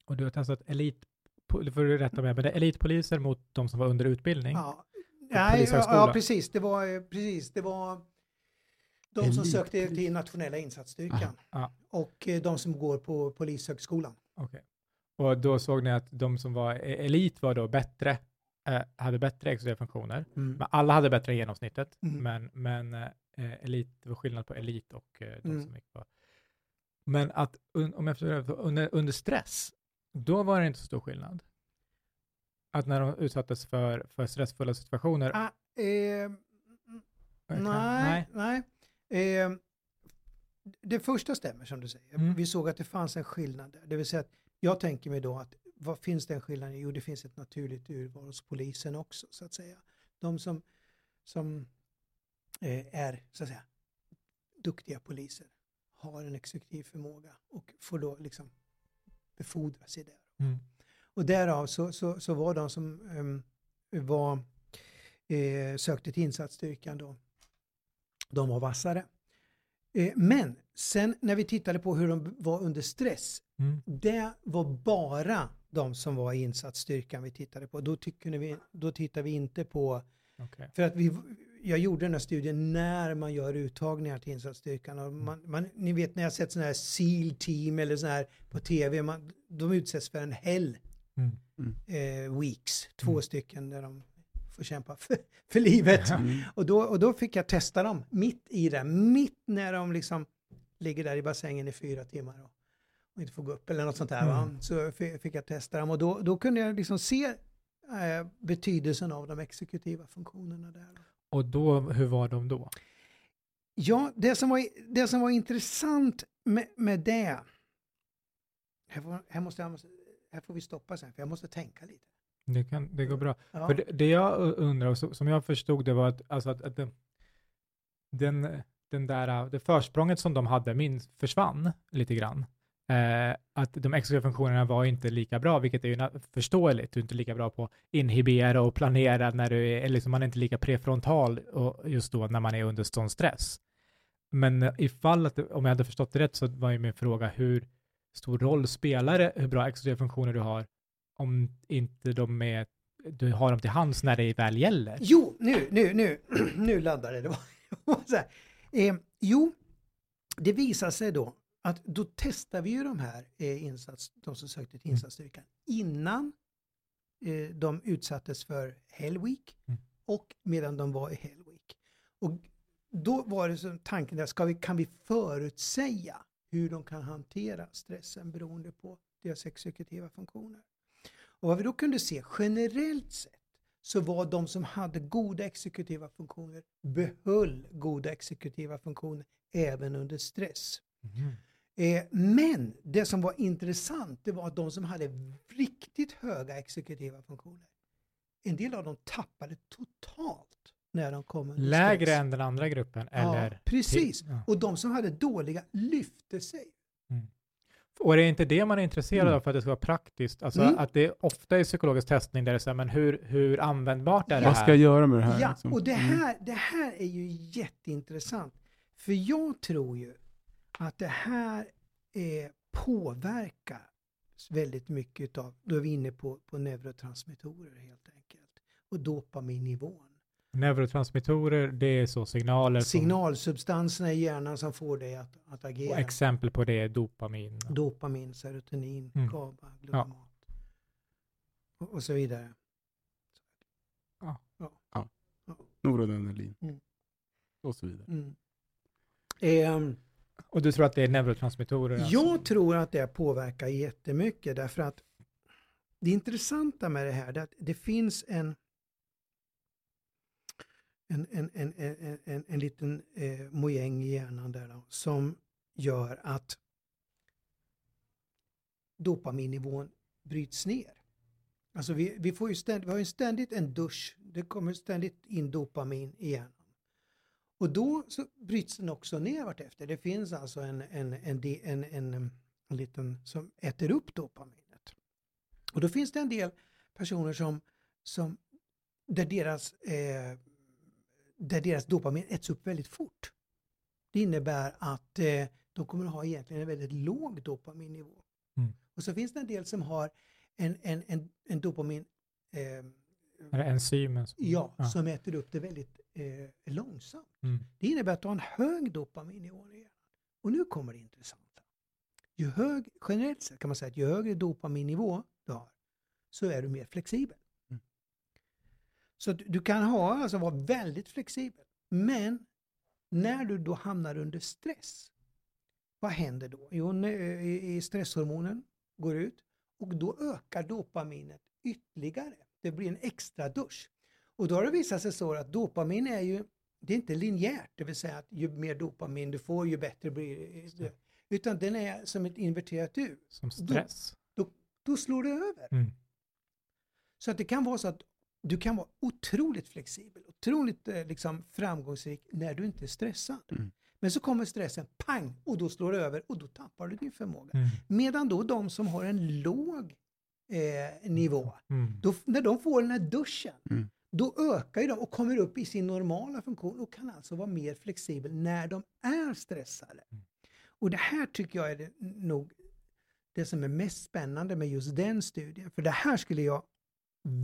och du har testat elit, får du rätta mig, men det är elitpoliser mot de som var under utbildning. Ja. Nej, ja, precis. Det var, eh, precis. Det var de som Elitpolis. sökte till nationella insatsstyrkan Ja. och eh, de som går på polishögskolan. Okej. Och då såg ni att de som var e- elit var då bättre, eh, hade bättre exekutiva funktioner. Men alla hade bättre än genomsnittet, Mm. men, men eh, elit, det var skillnad på elit och eh, de Mm. som gick på. Men att un, om jag förstår under, under stress, då var det inte så stor skillnad. Att när de utsattes för, för stressfulla situationer. Ah, eh, verkligen- nej, nej. Eh, det första stämmer som du säger. Mm. Vi såg att det fanns en skillnad där. Det vill säga att jag tänker mig då att vad finns det en skillnad? Jo, det finns ett naturligt urval hos polisen också så att säga. De som, som eh, är så att säga duktiga poliser har en exekutiv förmåga och får då liksom befordra sig där. Mm. Och därav så, så, så var de som ehm, var, eh, sökte till insatsstyrkan då, de var vassare. Eh, men sen när vi tittade på hur de var under stress, Mm. det var bara de som var i insatsstyrkan vi tittade på. Då, vi, då tittar vi inte på, Okej. för att vi, jag gjorde den här studien när man gör uttagningar till insatsstyrkan. Och man, man, ni vet när jag sett sådana här SEAL team eller sådana här på tv, man, de utsätts för en hell Mm. eh, weeks, två Mm. stycken där de får kämpa för, för livet. Mm. Och, då, och då fick jag testa dem mitt i det, mitt när de liksom ligger där i bassängen i fyra timmar och inte får gå upp eller något sånt där. Mm. Så fi- fick jag testa dem och då, då kunde jag liksom se eh, betydelsen av de exekutiva funktionerna där. Och då, hur var de då? Ja, det som var, det som var intressant med, med det, här, får, här, måste jag, här får vi stoppa sen för jag måste tänka lite. Det, kan, det går bra. Ja. För det, det jag undrar, och som jag förstod det var att, alltså att, att den, den, den där, det försprånget som de hade min, försvann lite grann. Eh, att de exekutiva funktionerna var inte lika bra, vilket är ju förståeligt. Du är inte lika bra på att inhibera och planera när du är, liksom man är inte lika prefrontal och just då när man är under sån stress. Men ifall att, om jag hade förstått det rätt så var ju min fråga hur stor roll spelar det hur bra exekutiva funktioner du har om inte de är, du har dem till hands när det väl gäller? Jo, nu, nu, nu, <clears throat> nu laddar det. det var, <laughs> det var så här. Eh, jo, det visar sig då att då testar vi ju de här eh, insats, de som sökte till Mm. insatsstyrkan innan eh, de utsattes för Hell Week Mm. och medan de var i Hell Week. Och då var det som tanken där, ska vi, kan vi förutsäga hur de kan hantera stressen beroende på deras exekutiva funktioner? Och vad vi då kunde se generellt sett så var de som hade goda exekutiva funktioner behöll goda exekutiva funktioner även under stress. Mhm. Eh, men det som var intressant det var att de som hade riktigt höga exekutiva funktioner, en del av dem tappade totalt när de kom under Lägre stress. än den andra gruppen? Eller Ja, precis. Ja. Och de som hade dåliga lyfte sig. Och det är inte det man är intresserad Mm. av för att det ska vara praktiskt? Alltså Mm. att det är ofta i psykologisk testning där det är så här, men hur, hur användbart är det Vad här? ska jag göra med det här? Ja, liksom? och det Mm. här, det här är ju jätteintressant. För jag tror ju att det här eh, påverkar väldigt mycket av, då är vi inne på, på neurotransmittorer helt enkelt, och dopaminnivån. Neurotransmittorer, det är så signaler. Signalsubstanserna i hjärnan som får dig att, att och agera. exempel på det är dopamin. Dopamin, serotonin, Mm. GABA, glutammat och, och så vidare. Noradrenalin. Mm. Och så vidare. Mm. Ehm, och du tror att det är neurotransmittorer? alltså? Jag tror att det påverkar jättemycket därför att det intressanta med det här är att det finns en en, en, en, en, en, en liten eh, mojäng i hjärnan där då, som gör att dopaminnivån bryts ner. Alltså vi, vi, får ju ständigt, vi har ju ständigt en dusch, det kommer ständigt in dopamin igen. Och då så bryts den också ner vartefter. Det finns alltså en, en, en, en, en, en liten som äter upp dopaminet. Och då finns det en del personer som, som där, deras, eh, där deras dopamin äts upp väldigt fort. Det innebär att eh, de kommer att ha egentligen en väldigt låg dopaminnivå. Mm. Och så finns det en del som har en, en, en, en dopamin eh, Är det enzymen? Som, Ja, som äter upp det väldigt eh, långsamt. Mm. Det innebär att du har en hög dopaminnivå i hjärnan. Och nu kommer det intressanta. Ju hög, generellt sett kan man säga att ju högre dopaminnivå du har så är du mer flexibel. Mm. Så du kan ha, alltså vara väldigt flexibel. Men när du då hamnar under stress, vad händer då? Jo, i stresshormonen går ut och då ökar dopaminet ytterligare. Det blir en extra dusch. Och då har det visat sig så att dopamin är ju, det är inte linjärt, det vill säga att ju mer dopamin du får ju bättre blir det. Utan den är som ett inverterat U. Som stress? Då, då slår det över. Mm. Så att det kan vara så att du kan vara otroligt flexibel, otroligt eh, liksom, framgångsrik när du inte är stressad. Mm. Men så kommer stressen, pang, och då slår det över och då tappar du din förmåga. Mm. Medan då de som har en låg eh, nivå, Mm. då, när de får den här duschen, Mm. Då ökar ju de och kommer upp i sin normala funktion och kan alltså vara mer flexibel när de är stressade. Mm. Och det här tycker jag är det, nog det som är mest spännande med just den studien. För det här skulle jag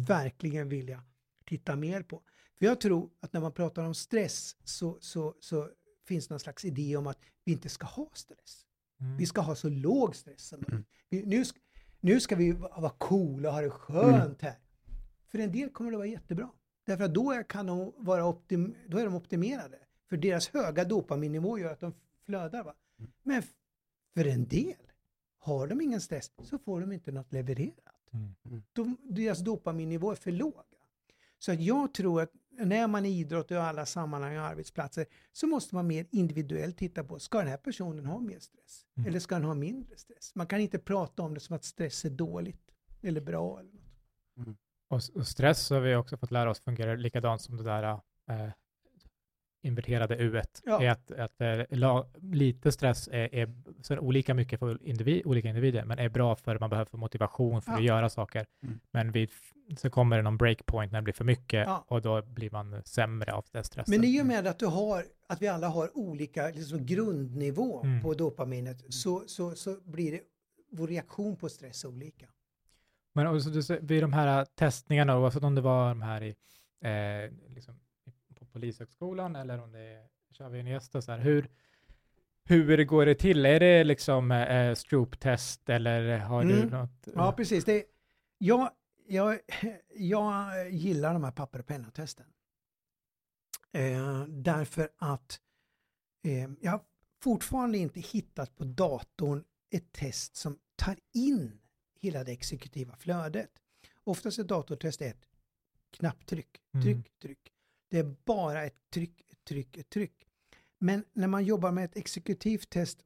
verkligen vilja titta mer på. För jag tror att när man pratar om stress så, så, så finns någon slags idé om att vi inte ska ha stress. Mm. Vi ska ha så låg stress som Mm. möjligt. Vi- Nu, nu ska vi va- vara coola och ha det skönt här. För en del kommer det vara jättebra. Därför att då är, kan de vara optim, då är de optimerade. För deras höga dopaminnivå gör att de flödar. Va? Mm. Men för en del, har de ingen stress så får de inte något levererat. Mm. De, deras dopaminnivå är för låg. Så att jag tror att när man i idrott och i alla sammanhang och arbetsplatser så måste man mer individuellt titta på, ska den här personen ha mer stress? Mm. Eller ska den ha mindre stress? Man kan inte prata om det som att stress är dåligt eller bra. Eller något. Och, och stress har vi också fått lära oss fungerar likadant som det där eh, inverterade U. Ja. Är att, att eh, la, lite stress är, är så olika mycket för individ, olika individer, men är bra för man behöver få motivation för Ja. att göra saker. Mm. Men vid, så kommer det någon breakpoint när det blir för mycket Ja. och då blir man sämre av den stressen. Men i och med att, du har, att vi alla har olika liksom, grundnivå Mm. på dopaminet så, så, så blir det vår reaktion på stress olika. Men också, du, vid de här testningarna, oavsett om det var de här i, eh, liksom, på Polishögskolan eller om det är kör vi en gäst och så här, hur, hur går det till? Är det liksom eh, Stroop-test eller har du Mm. något? Ja, precis. Det, jag, jag, jag gillar de här papper och penna-testen. Eh, därför att eh, jag har fortfarande inte hittat på datorn ett test som tar in hela det exekutiva flödet. Oftast är datortest ett knapptryck, Mm. tryck, tryck. Det är bara ett tryck, tryck, tryck. Men när man jobbar med ett exekutivt test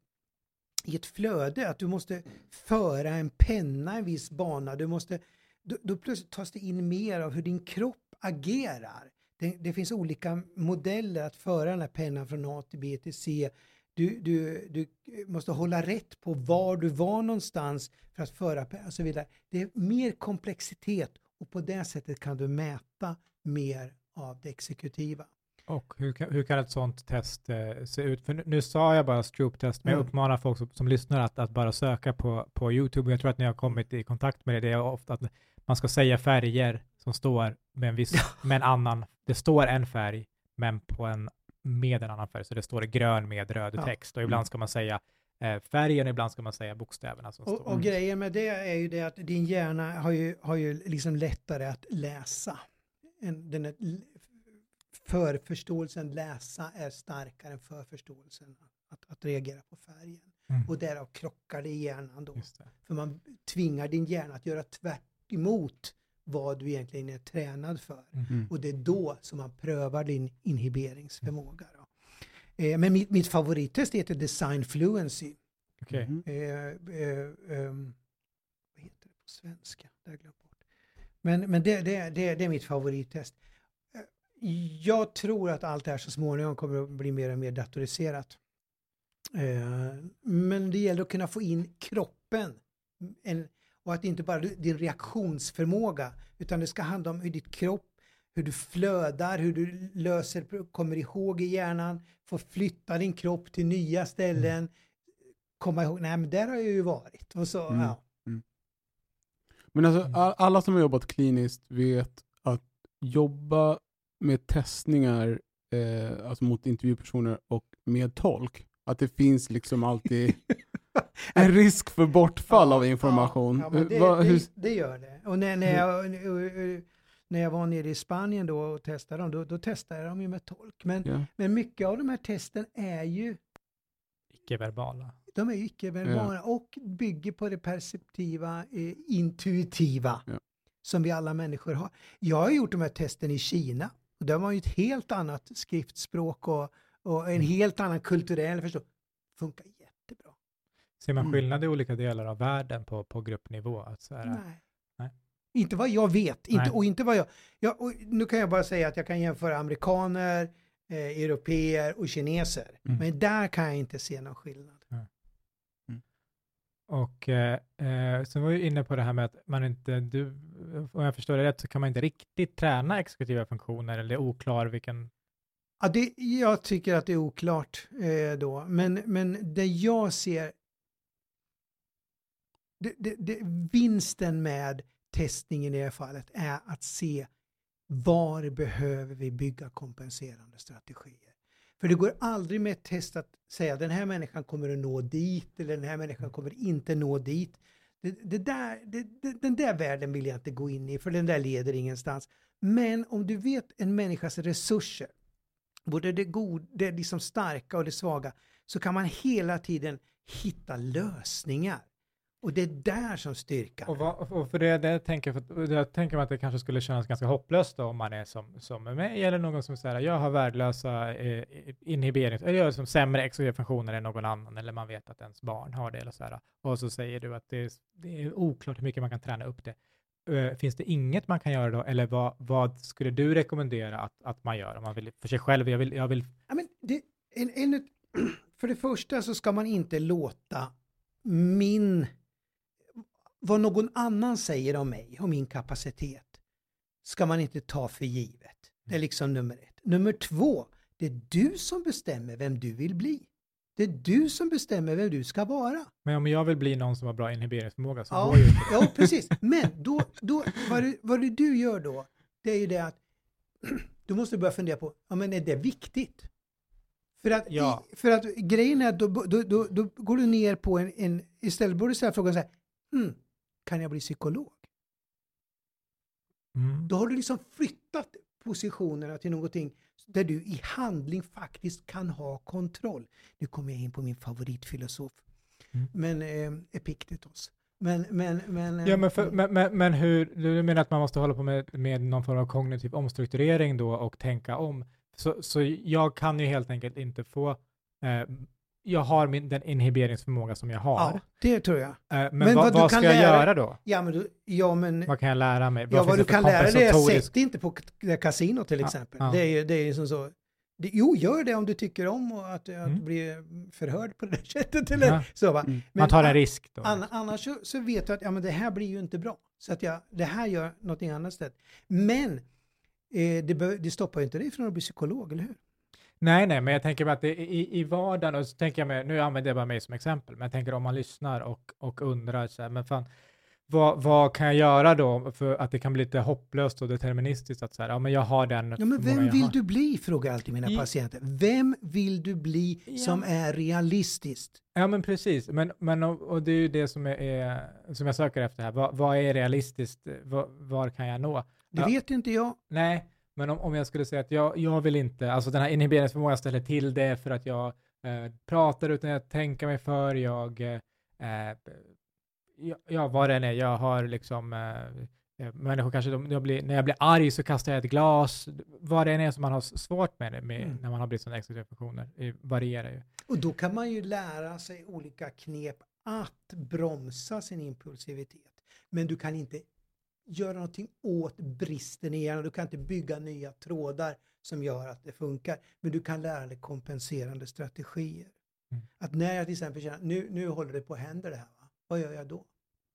i ett flöde, att du måste föra en penna en viss bana, du måste, då, då plötsligt tas det in mer av hur din kropp agerar. Det, det finns olika modeller att föra den här pennan från A till B till C. Du, du, du måste hålla rätt på var du var någonstans för att föra och så vidare. Det är mer komplexitet och på det sättet kan du mäta mer av det exekutiva. Och hur, kan- hur kan ett sådant test eh, se ut? För nu, nu sa jag bara Stroop-test, men jag Mm. uppmanar folk som, som lyssnar att, att bara söka på, på YouTube. Jag tror att ni har kommit i kontakt med det. Det är ofta att man ska säga färger som står med en viss, med en annan, det står en färg, men på en, med en annan färg, så det står grön med röd Ja. text. Och ibland Mm. ska man säga eh, färgen, ibland ska man säga bokstäverna som Och, står. och grejen med det är ju det att din hjärna har ju, har ju liksom lättare att läsa. En, den är, förförståelsen läsa är starkare än förförståelsen att, att reagera på färgen. Mm. Och därav krockar det i hjärnan då. För man tvingar din hjärna att göra tvärt emot vad du egentligen är tränad för. Mm. Och det är då som man prövar din inhiberingsförmåga. Då. Eh, men mitt, mitt favorittest heter Design Fluency. Okej. Mhm. Eh, eh, ehm, vad heter det på svenska? Det har bort. Men, men det, det, det, det är mitt favorittest. Eh, Jag tror att allt det här så småningom kommer att bli mer och mer datoriserat. Eh, men det gäller att kunna få in kroppen. En, och att inte bara din reaktionsförmåga, utan det ska handla om hur ditt kropp, hur du flödar, hur du löser, kommer ihåg i hjärnan, får flytta din kropp till nya ställen, komma ihåg, nej men där har jag ju varit. Och så, Mm. ja. Men alltså, Mm. all, alla som har jobbat kliniskt vet att jobba med testningar eh, alltså mot intervjupersoner och med tolk, att det finns liksom alltid <laughs> <laughs> en risk för bortfall av information. Ja, ja, men det, Va- hur- det, det gör det. Och när, när, jag, när jag var nere i Spanien då och testade dem, då, då testade jag dem ju med tolk. Men, ja. men mycket av de här testen är ju Icke-verbala. De är icke-verbala och bygger på det perceptiva, eh, intuitiva Ja. som vi alla människor har. Jag har gjort de här testen i Kina och där var ju ett helt annat skriftspråk och, och en helt annan kulturell förstå. Funkar. Ser man Mm. skillnad i olika delar av världen på, på gruppnivå? Att så här, Nej. Nej. Inte vad jag vet, inte, Nej. och inte vad jag... jag och nu kan jag bara säga att jag kan jämföra amerikaner, eh, europeer och kineser. Mm. Men där kan jag inte se någon skillnad. Och eh, eh, sen var vi inne på det här med att man inte, du, om jag förstår det rätt, så kan man inte riktigt träna exekutiva funktioner, eller det är oklar vilken... Ja, det, jag tycker att det är oklart eh, då, men, men det jag ser, det, det, det, vinsten med testningen i det här fallet är att se var behöver vi bygga kompenserande strategier. För det går aldrig med ett test att säga den här människan kommer att nå dit eller den här människan kommer inte nå dit. Det, det där, det, det, den där världen vill jag inte gå in i för den där leder ingenstans. Men om du vet en människas resurser, både det, god, det liksom starka och det svaga, så kan man hela tiden hitta lösningar. Och det är där som styrkan Och, vad, och för det, det tänker jag, för, jag tänker mig att det kanske skulle kännas ganska hopplöst då, om man är som, som mig eller någon som säger jag har värdelösa eh, inhiberings, eller jag har som sämre exekutiva funktioner än någon annan, eller man vet att ens barn har det eller så här. Och så säger du att det är, det är oklart hur mycket man kan träna upp det. Eh, finns det inget man kan göra då, eller vad, vad skulle du rekommendera att, att man gör om man vill för sig själv? Jag vill, jag vill Ja, men det, en, en, <clears throat> för det första så ska man inte låta min, vad någon annan säger om mig, om min kapacitet, ska man inte ta för givet. Det är liksom nummer ett. Nummer två, det är du som bestämmer vem du vill bli. Det är du som bestämmer vem du ska vara. Men om jag vill bli någon som har bra inhiberingsförmåga så Ja, går ju inte det. ja precis. Men då, då, vad, du, vad du- du gör då, det är ju det att <clears throat> du måste börja fundera på, ja men är det viktigt? För att, Ja. i, för att grejen är att då, då, då, då går du ner på en, en istället borde du ställa frågan så här, hmm, kan jag bli psykolog? Mm. Då har du liksom flyttat positionerna till någonting där du i handling faktiskt kan ha kontroll. Nu kommer jag in på min favoritfilosof, Mm. men eh, Epiktetos. Men, men, men, Ja, men, eh, för, men, men, men hur, du menar att man måste hålla på med, med någon form av kognitiv omstrukturering då och tänka om. Så, så jag kan ju helt enkelt inte få, eh, jag har min, den inhiberingsförmåga som jag har. Ja, det tror jag. Eh, men Men vad, vad du vad kan ska jag lära- göra då? Ja, men, du, ja, men Vad kan jag lära mig? ja, vad du kan lära dig är kompensatorisk- sätt inte på kasino till Ja, exempel. ja. Det är ju det är ju som så. Det, jo, gör det om du tycker om och att, att Mm. bli förhörd på det där <laughs> sättet. Eller, Ja. så, va? Mm. Men Man tar en risk då. an, annars så, så vet du att ja, men det här blir ju inte bra. Så att jag, det här gör någonting annat stället. Men eh, det, bör, det stoppar ju inte dig från att bli psykolog, eller hur? Nej, nej, men jag tänker att det, i, i vardagen, och så tänker jag mig, nu använder jag bara mig som exempel, men jag tänker om man lyssnar och, och undrar så här, men fan, vad, vad kan jag göra då för att det kan bli lite hopplöst och deterministiskt att säga, ja men jag har den Ja, men vem vill du bli, frågar alltid mina I- patienter. Vem vill du bli Ja. som är realistiskt? Ja men precis, men, men och, och det är ju det som, är, är, som jag söker efter här. Vad, vad är realistiskt? Var, var kan jag nå? Det Ja. vet inte jag. Nej, men om, om jag skulle säga att jag, jag vill inte, alltså den här inhiberingsförmågan ställer till det för att jag eh, pratar utan att tänka mig för, jag, eh, eh, ja, vad det än är, jag har liksom, eh, eh, människor kanske, de, jag blir, när jag blir arg så kastar jag ett glas, vad det än är som man har svårt med, med Mm. när man har bristande exekutiva funktioner, det varierar ju. Och då kan man ju lära sig olika knep att bromsa sin impulsivitet. Men du kan inte göra någonting åt bristen i hjärnan. Du kan inte bygga nya trådar som gör att det funkar. Men du kan lära dig kompenserande strategier. Mm. Att när jag till exempel känner nu, nu håller det på att hända det här. Va? Vad gör jag då?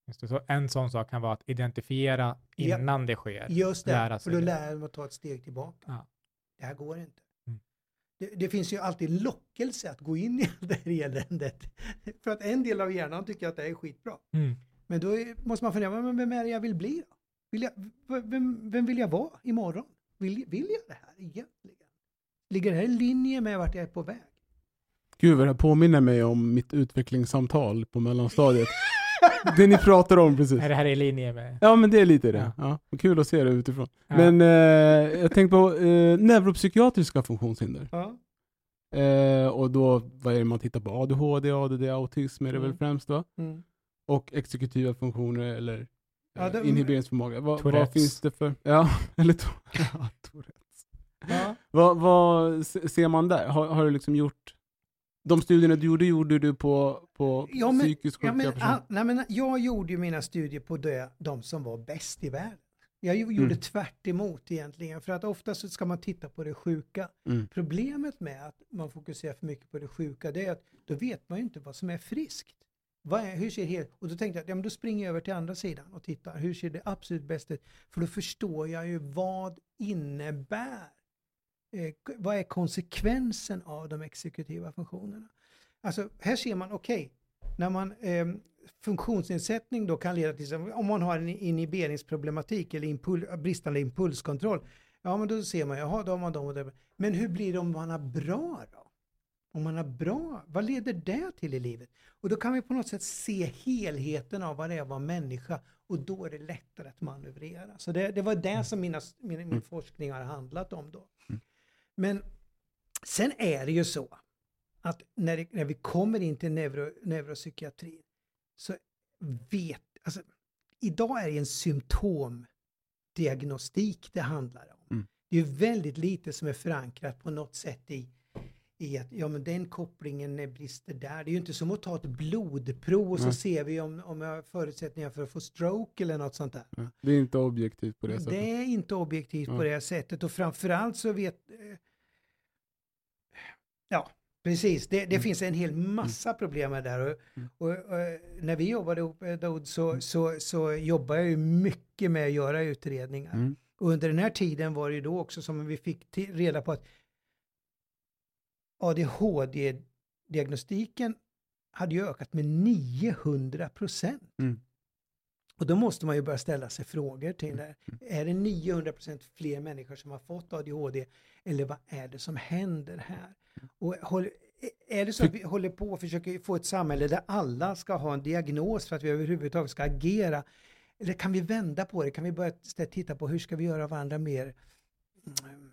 Just det, så en sån sak kan vara att identifiera Ja. innan det sker. Just det, Lära för sig då det. lär mig att ta ett steg tillbaka. Ja. Det här går inte. Mm. Det, det finns ju alltid lockelse att gå in i det här eländet. För att en del av hjärnan tycker att det är skitbra. Mm. Men då är, måste man fundera, men vem är det jag vill bli då? Vill jag, vem, vem vill jag vara imorgon? Vill, vill jag det här egentligen? Ligger det här i linje med vart jag är på väg? Gud vad det här påminner mig om mitt utvecklingssamtal på mellanstadiet. <laughs> det ni pratar om precis. Är det här i linje med? Ja men det är lite det. Ja. Ja. Kul att se det utifrån. Ja. Men eh, jag tänkte på eh, neuropsykiatriska funktionshinder. Ja. Eh, och då, vad är det man tittar på? ADHD, ADD, autism är det väl Mm. främst va? Mm. Och exekutiva funktioner eller Ja, det- inhiberingsförmåga. Vad, vad finns det för? Ja, <laughs> eller to- <laughs> ja, Tourettes. Ja. Vad, vad se- ser man där? Har, har du liksom gjort de studierna du gjorde, gjorde du på, på Ja, men- psykiskt sjuka Ja, men, personer? ah, nej, men jag gjorde ju mina studier på det, de som var bäst i världen. Jag gjorde Mm. tvärt emot egentligen, för att ofta så ska man titta på det sjuka. Mm. Problemet med att man fokuserar för mycket på det sjuka, det är att då vet man ju inte vad som är friskt. Vad är, hur ser helt, och då tänkte jag, ja, men då springer jag över till andra sidan och tittar, hur ser det absolut bäst ut? För då förstår jag ju vad innebär, eh, vad är konsekvensen av de exekutiva funktionerna? Alltså här ser man, okej, när man eh, funktionsnedsättning då kan leda till, om man har en inhiberingsproblematik eller impul, bristande impulskontroll, ja men då ser man, jaha, då har man dem och de. Men hur blir det om man har bra då? Om man har bra, vad leder det till i livet? Och då kan vi på något sätt se helheten av vad det är att vara människa och då är det lättare att manövrera. Så det, det var det som mina, min, min forskning har handlat om då. Men sen är det ju så att när, det, när vi kommer in till neuro, neuropsykiatrin så vet, alltså idag är det en symptomdiagnostik det handlar om. Mm. Det är ju väldigt lite som är förankrat på något sätt i, i att ja, men den kopplingen brister där. Det är ju inte som att ta ett blodprov och så Nej. ser vi om, om jag har förutsättningar för att få stroke eller något sånt där. Det är inte objektivt på det sättet. Det är inte objektivt på Ja. det sättet och framförallt så vet... eh, Ja, precis. Det, det Mm. finns en hel massa problem med det där. Och, Mm. och, och, när vi jobbade ihop eh, Daoud så, så, så jobbade jag ju mycket med att göra utredningar. Mm. Och under den här tiden var det ju då också som vi fick reda på att ADHD-diagnostiken hade ju ökat med 900 procent. Mm. Och då måste man ju börja ställa sig frågor till det. Är det 900 procent fler människor som har fått ADHD? Eller vad är det som händer här? Och håll, är det så att vi håller på och försöker få ett samhälle där alla ska ha en diagnos för att vi överhuvudtaget ska agera? Eller kan vi vända på det? Kan vi börja titta på hur ska vi göra varandra mer mm,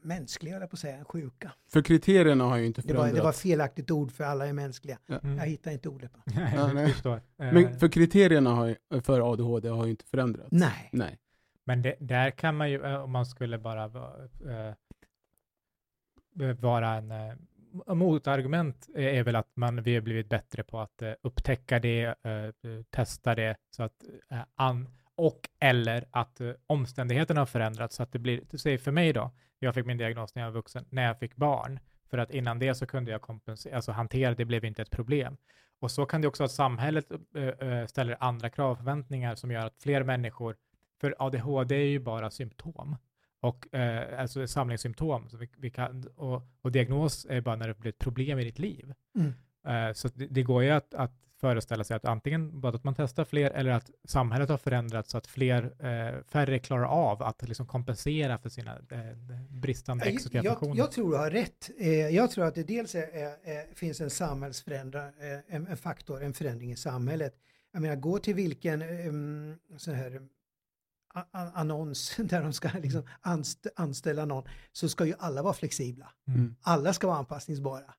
mänskliga, jag på att säga, än sjuka? För kriterierna har ju inte Det var, förändrats. det var felaktigt ord för alla är mänskliga. Mm. Jag hittar inte ordet. va? <laughs> Nej, nej. Eh, Men för kriterierna har, ju- för ADHD har ju inte förändrats. Nej. Nej. Men det, där kan man ju, eh, om man skulle bara eh, vara en eh, motargument är väl att man, vi har blivit bättre på att eh, upptäcka det, testa det, så att, an, och eller att eh, omständigheterna har förändrats så att det blir, säger för mig då, jag fick min diagnos när jag var vuxen, när jag fick barn, för att innan det så kunde jag kompensera, alltså hantera, det blev inte ett problem. Och så kan det också vara att samhället eh, ställer andra krav och förväntningar som gör att fler människor för ADHD är ju bara symptom. Och eh, alltså samlingssymptom. Så vi, vi kan, och, och diagnos är bara när det blir ett problem i ditt liv. Mm. Eh, så det, det går ju att, att föreställa sig att antingen både att man testar fler eller att samhället har förändrats så att fler, eh, färre klarar av att liksom kompensera för sina eh, bristande Jag, exekutiva jag, funktioner. jag tror du har rätt. Eh, jag tror att det dels är, är, finns en samhällsförändra, eh, en, en faktor, en förändring i samhället. Jag menar, gå till vilken um, sån här a- a- annons <laughs> där de ska liksom anst, anställa någon, så ska ju alla vara flexibla. Mm. Alla ska vara anpassningsbara.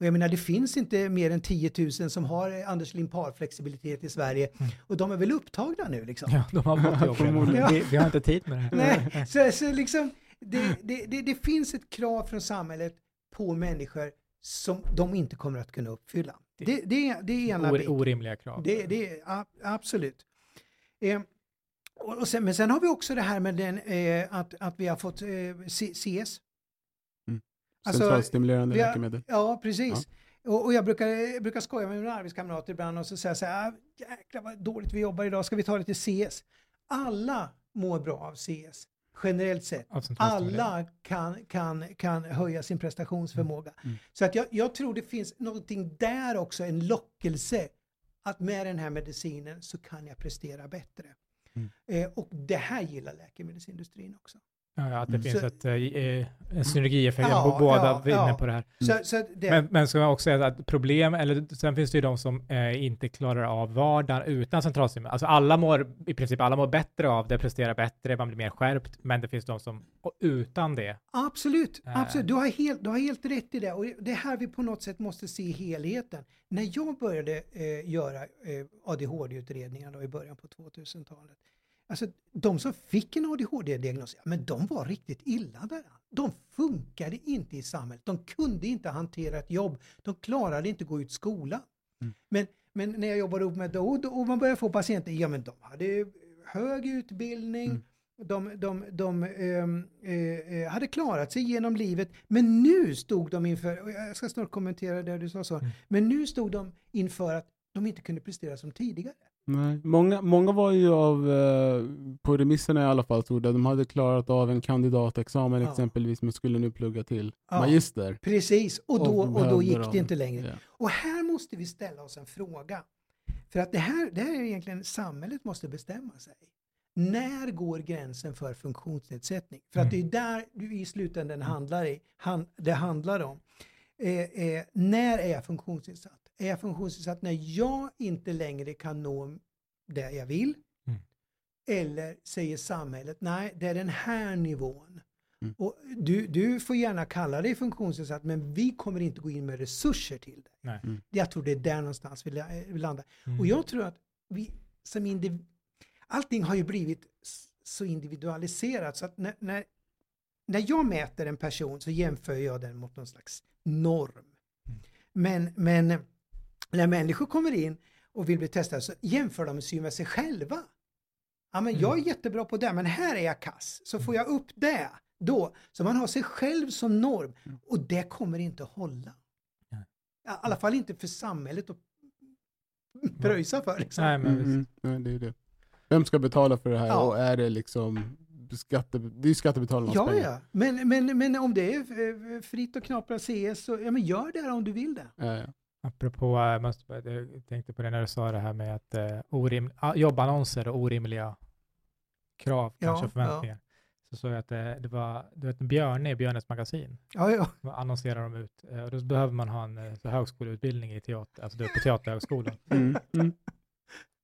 Och jag menar, det finns inte mer än 10 000 som har eh, Anders Limpar-flexibilitet i Sverige. Mm. Och de är väl upptagna nu liksom. Ja, de har fått jobb <laughs> redan. Förmodligen. vi, vi har inte tid med det. Nej, så, så liksom, det, det, det, det finns ett krav från samhället på människor som de inte kommer att kunna uppfylla. Det, det, är- det är ena Or, orimliga krav. Det, det är a- absolut. Eh, och sen, men sen har vi också det här med den, eh, att, att vi har fått eh, CS. Alltså, Centralstimulerande har- läkemedel. Ja, precis. Och, och jag brukar, jag brukar skoja med mina arbetskamrater ibland och så säga så här, "Ah, jäklar vad dåligt vi jobbar idag, ska vi ta lite CS? Alla mår bra av CS, generellt sett. Alla kan, kan, kan höja sin prestationsförmåga. Mm. Så att jag, jag tror det finns någonting där också, en lockelse att med den här medicinen så kan jag prestera bättre. Mm. Eh, och det här gillar läkemedelsindustrin också. Ja, att det Mm. finns Så- ett, eh, en synergieffekt, Ja, båda ja, är inne ja. på det här. Så, så att det, Men, men ska man också säga att problem, eller sen finns det ju de som eh, inte klarar av vardagen utan centralstimulering. Alltså alla mår, i princip alla mår bättre av det, presterar bättre, man blir mer skärpt, men det finns de som utan det. Absolut, Eh. absolut. Du, har helt, du har helt rätt i det. Och det är här vi på något sätt måste se helheten. När jag började eh, göra eh, ADHD-utredningar i början på 2000-talet. Alltså de som fick en ADHD-diagnos, men de var riktigt illa däran. De funkade inte i samhället. De kunde inte hantera ett jobb. De klarade inte gå ut skolan. Mm. Men, men när jag jobbade upp med Daoud och man började få patienter, ja men de hade hög utbildning, Mm. de, de, de ehm, eh, eh, hade klarat sig genom livet, men nu stod de inför, och jag ska snart kommentera det du sa så, Mm. men nu stod de inför att de inte kunde prestera som tidigare. Nej. Många, många var ju av, eh, på remisserna i alla fall, stod det, de hade klarat av en kandidatexamen Ja. exempelvis, men skulle nu plugga till Ja. magister. Precis, och då, och då behövde gick de- det inte längre. Ja. Och här måste vi ställa oss en fråga. För att det här, det här är egentligen samhället måste bestämma sig. När går gränsen för funktionsnedsättning? För att det är där du i slutändan handlar i, han, det handlar om. Eh, eh, när är jag funktionsnedsatt? Är jag funktionsnedsatt när jag inte längre kan nå det jag vill? Mm. Eller säger samhället, nej det är den här nivån. Mm. Och du, du får gärna kalla dig funktionsnedsatt men vi kommer inte gå in med resurser till. Nej. Mm. Jag tror det är där någonstans vi eh, landar. Mm. Och jag tror att vi som individ, allting har ju blivit så individualiserat så att när, när, när jag mäter en person så jämför jag den mot någon slags norm. Mm. Men, men när människor kommer in och vill bli testade så jämför de sig med sig själva. Ja, men jag är Mm. jättebra på det, men här är jag kass. Så får jag upp det då. Så man har sig själv som norm. Mm. Och det kommer inte att hålla. I alla fall inte för samhället att pröjsa för. Liksom. Nej, men Mm, visst. mm. Nej, det är det. Vem ska betala för det här Ja. och är det liksom skatte, det är skattebetalarnas Ja, pengar? ja. Men, men, men om det är eh, fritt att knapra CS så ja, men gör det om du vill det. Ja, ja. Apropå, jag, måste, jag tänkte på det när du sa det här med att eh, orim, ah, jobbannonser och orimliga krav, Ja, kanske förväntningar. Så såg jag att det, det var du vet, Björne i Björnes magasin. Ja, ja. Annonserar de ut. Eh, och då behöver man ha en eh, så högskoleutbildning i teater, alltså du är på Teaterhögskolan. <laughs> Mm, mm.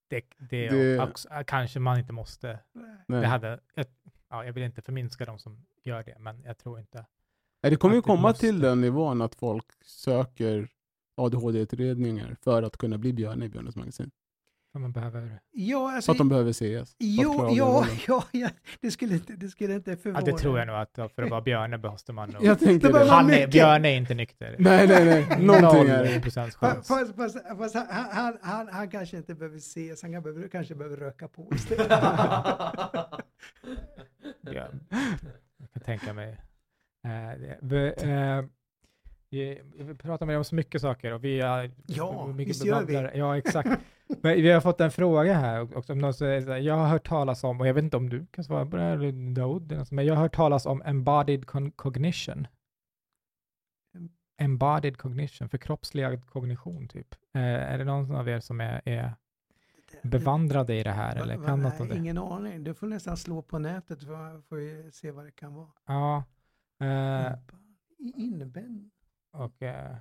Det, det, Det- Också, eh, kanske man inte måste. Nej. Det hade, jag, ja, jag vill inte förminska de som gör det, men jag tror inte. Nej, det kommer ju komma måste- till den nivån att folk söker ADHD-utredningar för att kunna bli Björn i Björnes magasin. Om man behöver. Ja, Så alltså, att de behöver ses. jo, ja, <laughs> ja, ja, det skulle inte, det skulle inte Ja, förvåna. det tror jag nog att för att vara Björne måste man nog. Jag tänker Det. Han är. Björne är inte nykter. Nej, nej, nej. <laughs> Någonting är det. procents Fa- chans. Fast, fast, fast han, han, han, han kanske inte behöver ses, han behöver, kanske behöver röka på istället. <laughs> Ja, jag kan tänka mig. Eh, det- vi, eh, vi, pratar med dig om så mycket saker och vi har Ja, mycket visst gör vi. Ja, exakt. <laughs> Men vi har fått en fråga här också. Om någon säger jag har hört talas om, och jag vet inte om du kan svara på det här, eller Daoud, men jag har hört talas om embodied cognition. embodied cognition, förkroppsligad kognition typ. Eh, är det någon av er som är, är bevandrade i det här eller Va- kan va- något om det? Ingen aning. Du får nästan slå på nätet för vi se vad det kan vara. Ja. Eh, I- Innebär och, eh,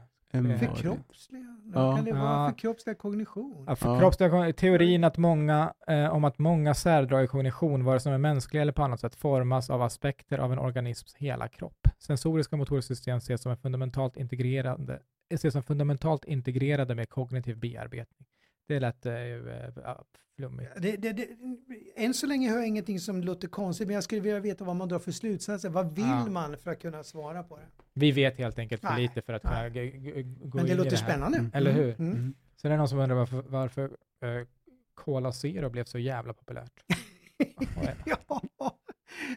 förkroppsliga? Ja. Kan det vara Ja. förkroppsliga kognition? Ja, förkroppsliga kon- teorin att många, eh, om att många särdrag i kognition, vare sig de är mänskliga eller på annat sätt, formas av aspekter av en organisms hela kropp. Sensoriska och motoriska system ses som, en fundamentalt integrerande, ses som fundamentalt integrerade med kognitiv bearbetning. Det lät ja, flummigt. Det, det, det, än så länge hör jag ingenting som låter konstigt, men jag skulle vilja veta vad man drar för slutsatser. Vad vill Ja. man för att kunna svara på det? Vi vet helt enkelt för Nej, lite för att kunna nej. g- g- gå Men det in låter i det spännande. Mm. Eller hur? Mm. Mm. Så det är någon som undrar varför, varför eh, Cola Zero blev så jävla populärt. <laughs> ja,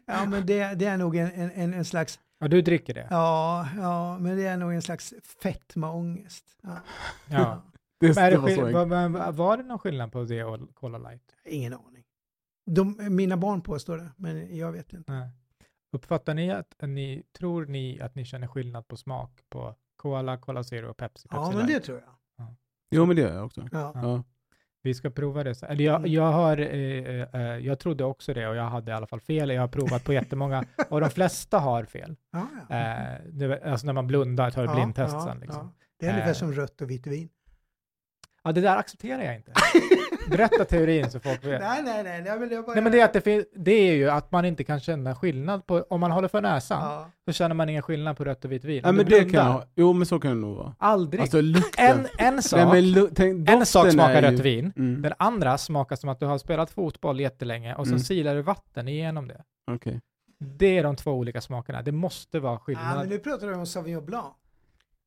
ja, men det, det är nog en, en, en, en slags, Ja, du dricker det? ja, ja, men det är nog en slags fetmaångest. Ja. Ja. Det, det var var, var, var det någon skillnad på det och Cola Light? Ingen aning. De, mina barn påstår det, men jag vet inte. Nej. Uppfattar ni att ni, tror ni att ni känner skillnad på smak på Cola, Cola Zero och Pepsi? Ja, Pepsi men det tror jag. Jo, men det är jag också. Ja. Ja. Vi ska prova det. Eller jag, Mm. jag, har, eh, eh, jag trodde också det och jag hade i alla fall fel. Jag har provat på jättemånga och de flesta har fel. <laughs> Ja, ja. Eh, det, alltså när man blundar, tar ett Ja, blindtest ja, sen. Liksom. ja. Det är ungefär Eh. som rött och vitt vin. Ja, det där accepterar jag inte. Berätta teorin så folk vet. <laughs> Nej, nej, nej. nej men det, är bara... Nej, men det, är att det, fin- det är ju att man inte kan känna skillnad på, om man håller för näsan, Ja. så känner man ingen skillnad på rött och vitt vin. Ja, men det kan jag. Jo, men så kan det nog vara. Aldrig. Alltså lukten. en, en sak, Nej, men lu- tänk, en sak smakar rött ju- vin, Mm. den andra smakar som att du har spelat fotboll jättelänge och så Mm. silar du vatten igenom det. Okej. Det är de två olika smakerna. Det måste vara Ja, skillnad. men nu pratar du om Sauvignon Blanc.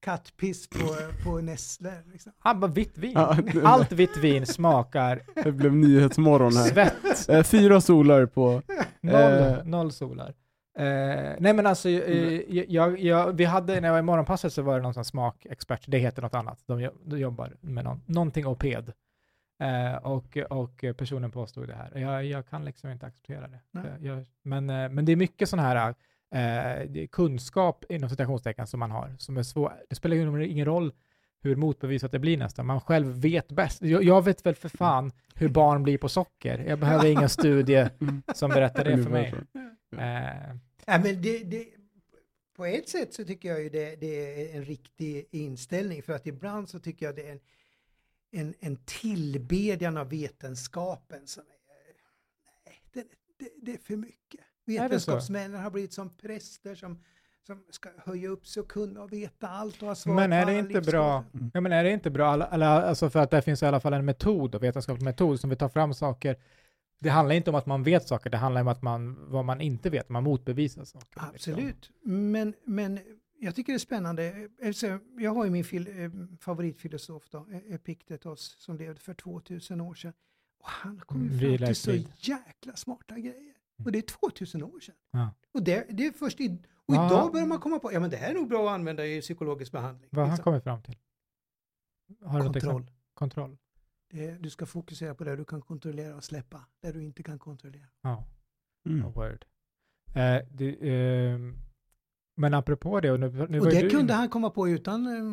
Kattpiss på, på Nestle. Liksom. Ah, bara vitt vin. Ja, det- Allt vitt vin smakar Det blev nyhetsmorgon här. svett. Eh, Fyra solar på... <laughs> Noll, Eh. noll solar. Eh, nej men alltså, eh, jag, jag, vi hade, när jag var i morgonpasset så var det någon sån smakexpert, det heter något annat, de, jo- de jobbar med någon, någonting oped. Eh, och, och personen påstod det här. Jag, jag kan liksom inte acceptera det. Jag, jag, men, eh, men det är mycket sån här eh, kunskap inom citationstecken som man har, som är svår. Det spelar ju ingen roll hur motbevisat det blir nästan. Man själv vet bäst. Jag, jag vet väl för fan hur barn blir på socker. Jag behöver ingen studie som berättar det för mig. Eh, Ja, men det, det, på ett sätt så tycker jag ju det, det är en riktig inställning för att ibland så tycker jag det är en, en, en tillbedjan av vetenskapen som är, nej, det, det, det är för mycket. Vetenskapsmännen har blivit som präster som, som ska höja upp sig och kunna och veta allt och ha svar Men är det inte bra- ja, men är det inte bra, alla, alla, alltså för att det finns i alla fall en metod, och vetenskaplig metod, som vi tar fram saker. Det handlar inte om att man vet saker, det handlar om att man, vad man inte vet, man motbevisar saker. liksom. Absolut, men, men jag tycker det är spännande. Alltså, Jag har ju min fil, eh, favoritfilosof då, E- Epiktetos, som levde för 2000 år sedan. Och han kom ju Mm, fram till så jäkla smarta grejer. Och det är 2000 år sedan. Ja. Och det, det är först i, och Ja. idag börjar man komma på, ja men det här är nog bra att använda i psykologisk behandling. Vad har han liksom. kommit fram till? Har Kontroll. Kontroll. Det, du ska fokusera på det du kan kontrollera och släppa det du inte kan kontrollera. Ja, Mm. a word. Eh, det, ehm, men apropå det, och nu, nu Och det du kunde han komma på utan eh,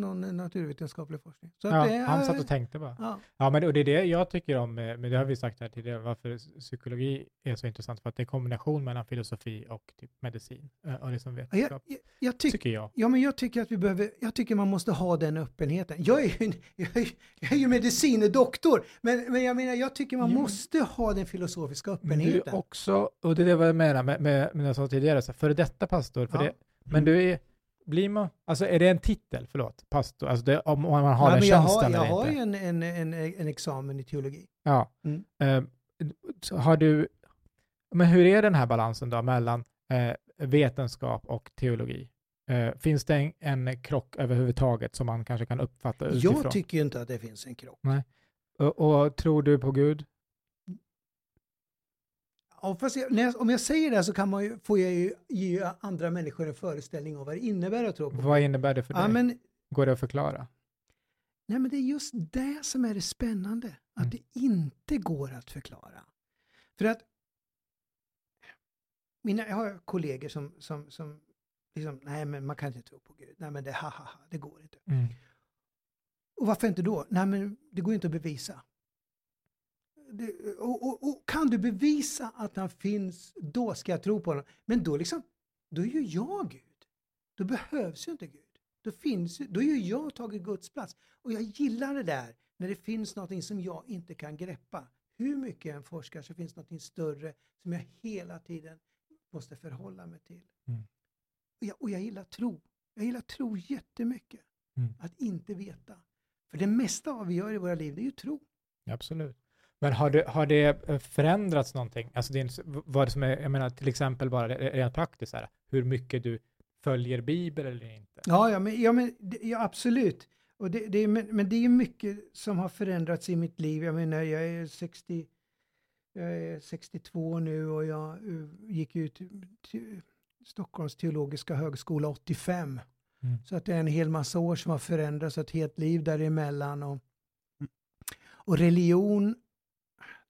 någon naturvetenskaplig forskning. Så Ja, det, han satt och tänkte bara. Ja. Ja, men och det är det jag tycker om, men det har vi sagt här tidigare, varför psykologi är så intressant, för att det är kombination mellan filosofi och typ medicin, eh, och liksom Jag, vetenskap, jag, jag tycker tycker jag. Ja, men jag tycker att vi behöver, jag tycker man måste ha den öppenheten. Jag är ju, jag <laughs> är, jag är ju medicinedoktor, men, men jag menar, jag tycker man men- måste ha den filosofiska Men du öppenheten. är också, och det är det jag menar med, med, med det jag sa tidigare, så före detta pastor, för Ja. det, men du är, blir man, alltså är det en titel, förlåt, pastor, alltså det, om, man har Ja, den men jag tjänsten har, jag har ju en, en, en, en examen i teologi. Ja. Mm. Eh, har du, men hur är den här balansen då mellan eh, vetenskap och teologi? Eh, finns det en, en krock överhuvudtaget som man kanske kan uppfatta utifrån? Jag tycker ju inte att det finns en krock. och, och tror du på Gud? Ja, fast jag, om jag säger det så kan man ju, får jag ju ge andra människor en föreställning om vad det innebär att tro på Vad innebär det för dig? Ja, men, Går det att förklara? nej, men det är just det som är det spännande. Att Mm. det inte går att förklara. För att mina, jag har kollegor som, som, som liksom, nej men man kan inte tro på Gud. Nej men det, ha, ha, ha, det går inte. Mm. Och varför inte då? Nej men det går inte att bevisa. Det, och, och, och kan du bevisa att han finns, då ska jag tro på honom. Men då liksom, då är ju jag Gud. Då behövs ju inte Gud. Då, finns, då är ju jag tagit Guds plats. Och jag gillar det där när det finns någonting som jag inte kan greppa. Hur mycket jag än forskar så finns någonting större som jag hela tiden måste förhålla mig till. Mm. Och, jag, och jag gillar tro. Jag gillar tro jättemycket. Mm. Att inte veta. För det mesta av vi gör i våra liv, det är ju tro. Absolut. Men har det, har det eh, förändrats någonting? Alltså det, är- vad det som är, jag menar till exempel bara rent praktiskt, här, hur mycket du följer Bibeln eller inte? Ja, ja, men, ja, men ja absolut. Och det, det, är- men, men det är mycket som har förändrats i mitt liv. Jag menar, jag är, 60, jag är 62 nu och jag eh, gick ut till Stockholms teologiska högskola 85. Mm. Så att det är en hel massa år som har förändrats, ett helt liv däremellan. Och, och religion,